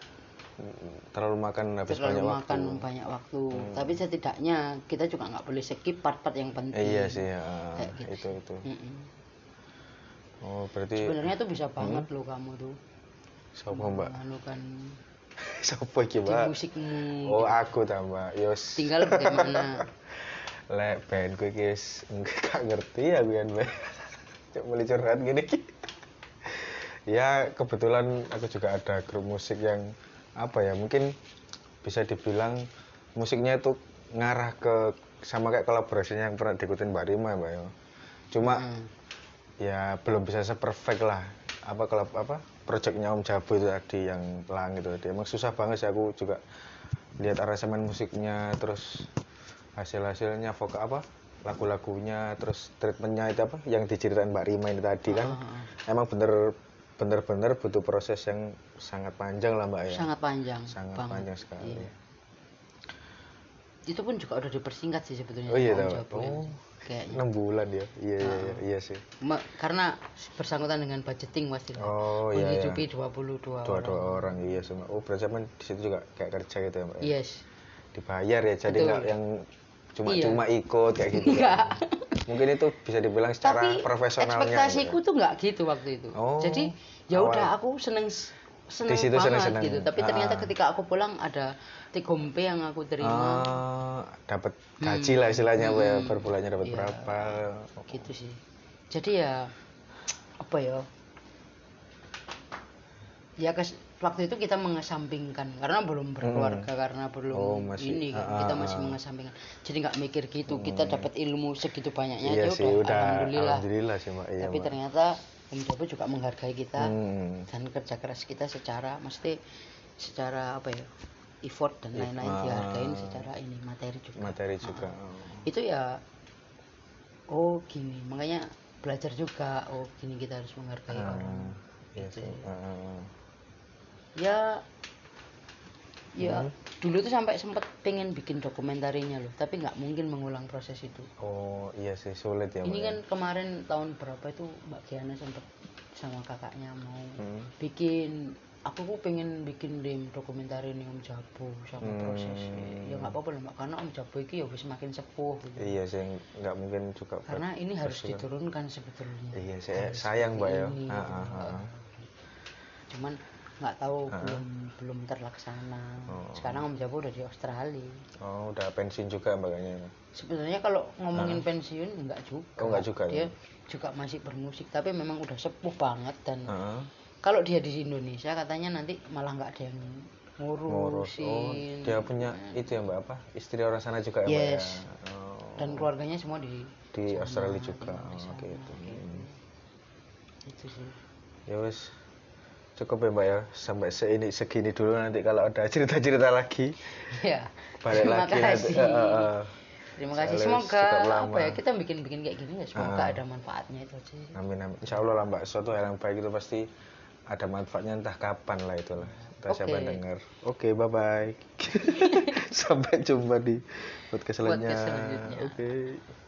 terlalu makan habis terlalu banyak makan waktu Hmm. banyak waktu tapi setidaknya kita juga nggak boleh skip part-part yang penting Eh, iya sih ya Kayak gitu itu itu Mm-mm. Oh berarti sebenarnya tuh bisa banget Hmm. loh kamu tuh. Siapa mbak? Anu kan siapa iki mbak? musikmu. Oh aku ta mbak. Yos tinggal bagaimana? Lek band gue guys enggak gak ngerti ya biar mbak. Cok mulai curhat gini ya kebetulan aku juga ada grup musik yang apa ya mungkin bisa dibilang musiknya itu ngarah ke sama kayak kolaborasinya yang pernah diikutin Mbak Rima ya Mbak cuma Hmm. Ya belum bisa seperfect lah apa kalau apa projectnya Om Jabu itu tadi yang langit itu tadi emang susah banget sih aku juga lihat aransemen musiknya terus hasil hasilnya vokal apa lagu-lagunya terus treatmentnya itu apa yang diceritain Mbak Rima ini tadi kan Ah, emang bener bener-bener butuh proses yang sangat panjang lah Mbak ya sangat panjang sangat banget. panjang sekali Iya. itu pun juga udah dipersingkat sih sebetulnya Oh iya, tahu. Jabu Oh. Kayaknya. Enam bulan ya? Iya iya iya, Ah. iya sih. Ma- karena bersangkutan dengan budgeting pasti oh iya iya. menghidupi 22 dua orang dua orang. iya sama oh berarti emang di situ juga kayak kerja gitu ya mbak ya? yes. Dibayar ya jadi nggak yang cuma Iya. cuma ikut kayak gitu Enggak. kan. mungkin itu bisa dibilang secara tapi profesionalnya ekspektasiku tuh nggak gitu waktu itu. Oh, jadi ya udah aku seneng seneng Di situ banget seneng-seneng. gitu. Tapi ternyata Ah. ketika aku pulang ada pay yang aku terima. Oh, dapat gaji lah istilahnya ya, Hmm. per bulannya dapat Iya. berapa? Gitu sih. Jadi ya apa ya? Ya kes, waktu itu kita mengesampingkan. Karena belum berkeluarga karena belum Oh, masih- ini kan. ah, kita masih mengesampingkan. Jadi nggak mikir gitu. Kita dapat ilmu segitu banyaknya iya aja sih udah, udah. alhamdulillah. Alhamdulillah sih mbak. Iya tapi mbak. ternyata Om Jabo juga menghargai kita Hmm. dan kerja keras kita secara mesti secara apa ya effort dan lain-lain ah. dihargain secara ini materi juga materi Ah, juga ah. itu ya oh gini makanya belajar juga oh gini kita harus menghargai Ah, orang iya Gitu sih ya. Ah. ya ya Hmm. dulu tuh sampai sempet pengen bikin dokumentarinya loh tapi nggak mungkin mengulang proses itu oh iya sih sulit ya ini kan kemarin tahun berapa itu Mbak Kiana sempet sama kakaknya mau Hmm. bikin aku tuh pengen bikin dim dokumenter ini Om Jabo sama Hmm. prosesnya ya nggak apa-apa lah mbak karena Om Jabo ini ya wis makin sepuh gitu. iya sih nggak mungkin juga karena ini harus kan. diturunkan sebetulnya Iya, saya Harus sayang, Mbak, ya. ini, gitu. cuman nggak tahu Ah. belum belum terlaksana. Oh. sekarang Om Jabo udah di Australia. Oh udah pensiun juga mbaknya. Sebetulnya kalau ngomongin pensiun nggak juga. Oh, nggak juga, dia ya? juga masih bermusik tapi memang udah sepuh banget dan kalau dia di Indonesia katanya nanti malah nggak ada yang ngurus. Oh ngurusin. dia punya itu ya mbak apa? Istri orang sana juga ya mbak ya? Yes. oh, dan keluarganya semua di di sana, Australia di juga. Oh, oke itu gitu. itu sih. Ya wes cukup ya mbak ya. Sampai seini segini dulu nanti kalau ada cerita-cerita lagi. Ya balik terima lagi nanti kasih. Eh, eh, eh. terima kasih. Semoga apa ya kita bikin-bikin kayak gini ya semoga Ah. ada manfaatnya itu aja. Amin amin. Insya Allah lah mbak. Suatu hal yang baik itu pasti ada manfaatnya entah kapan lah itulah. Entah siapa yang Oke. dengar. Oke bye bye sampai jumpa di podcast selanjutnya. selanjutnya. oke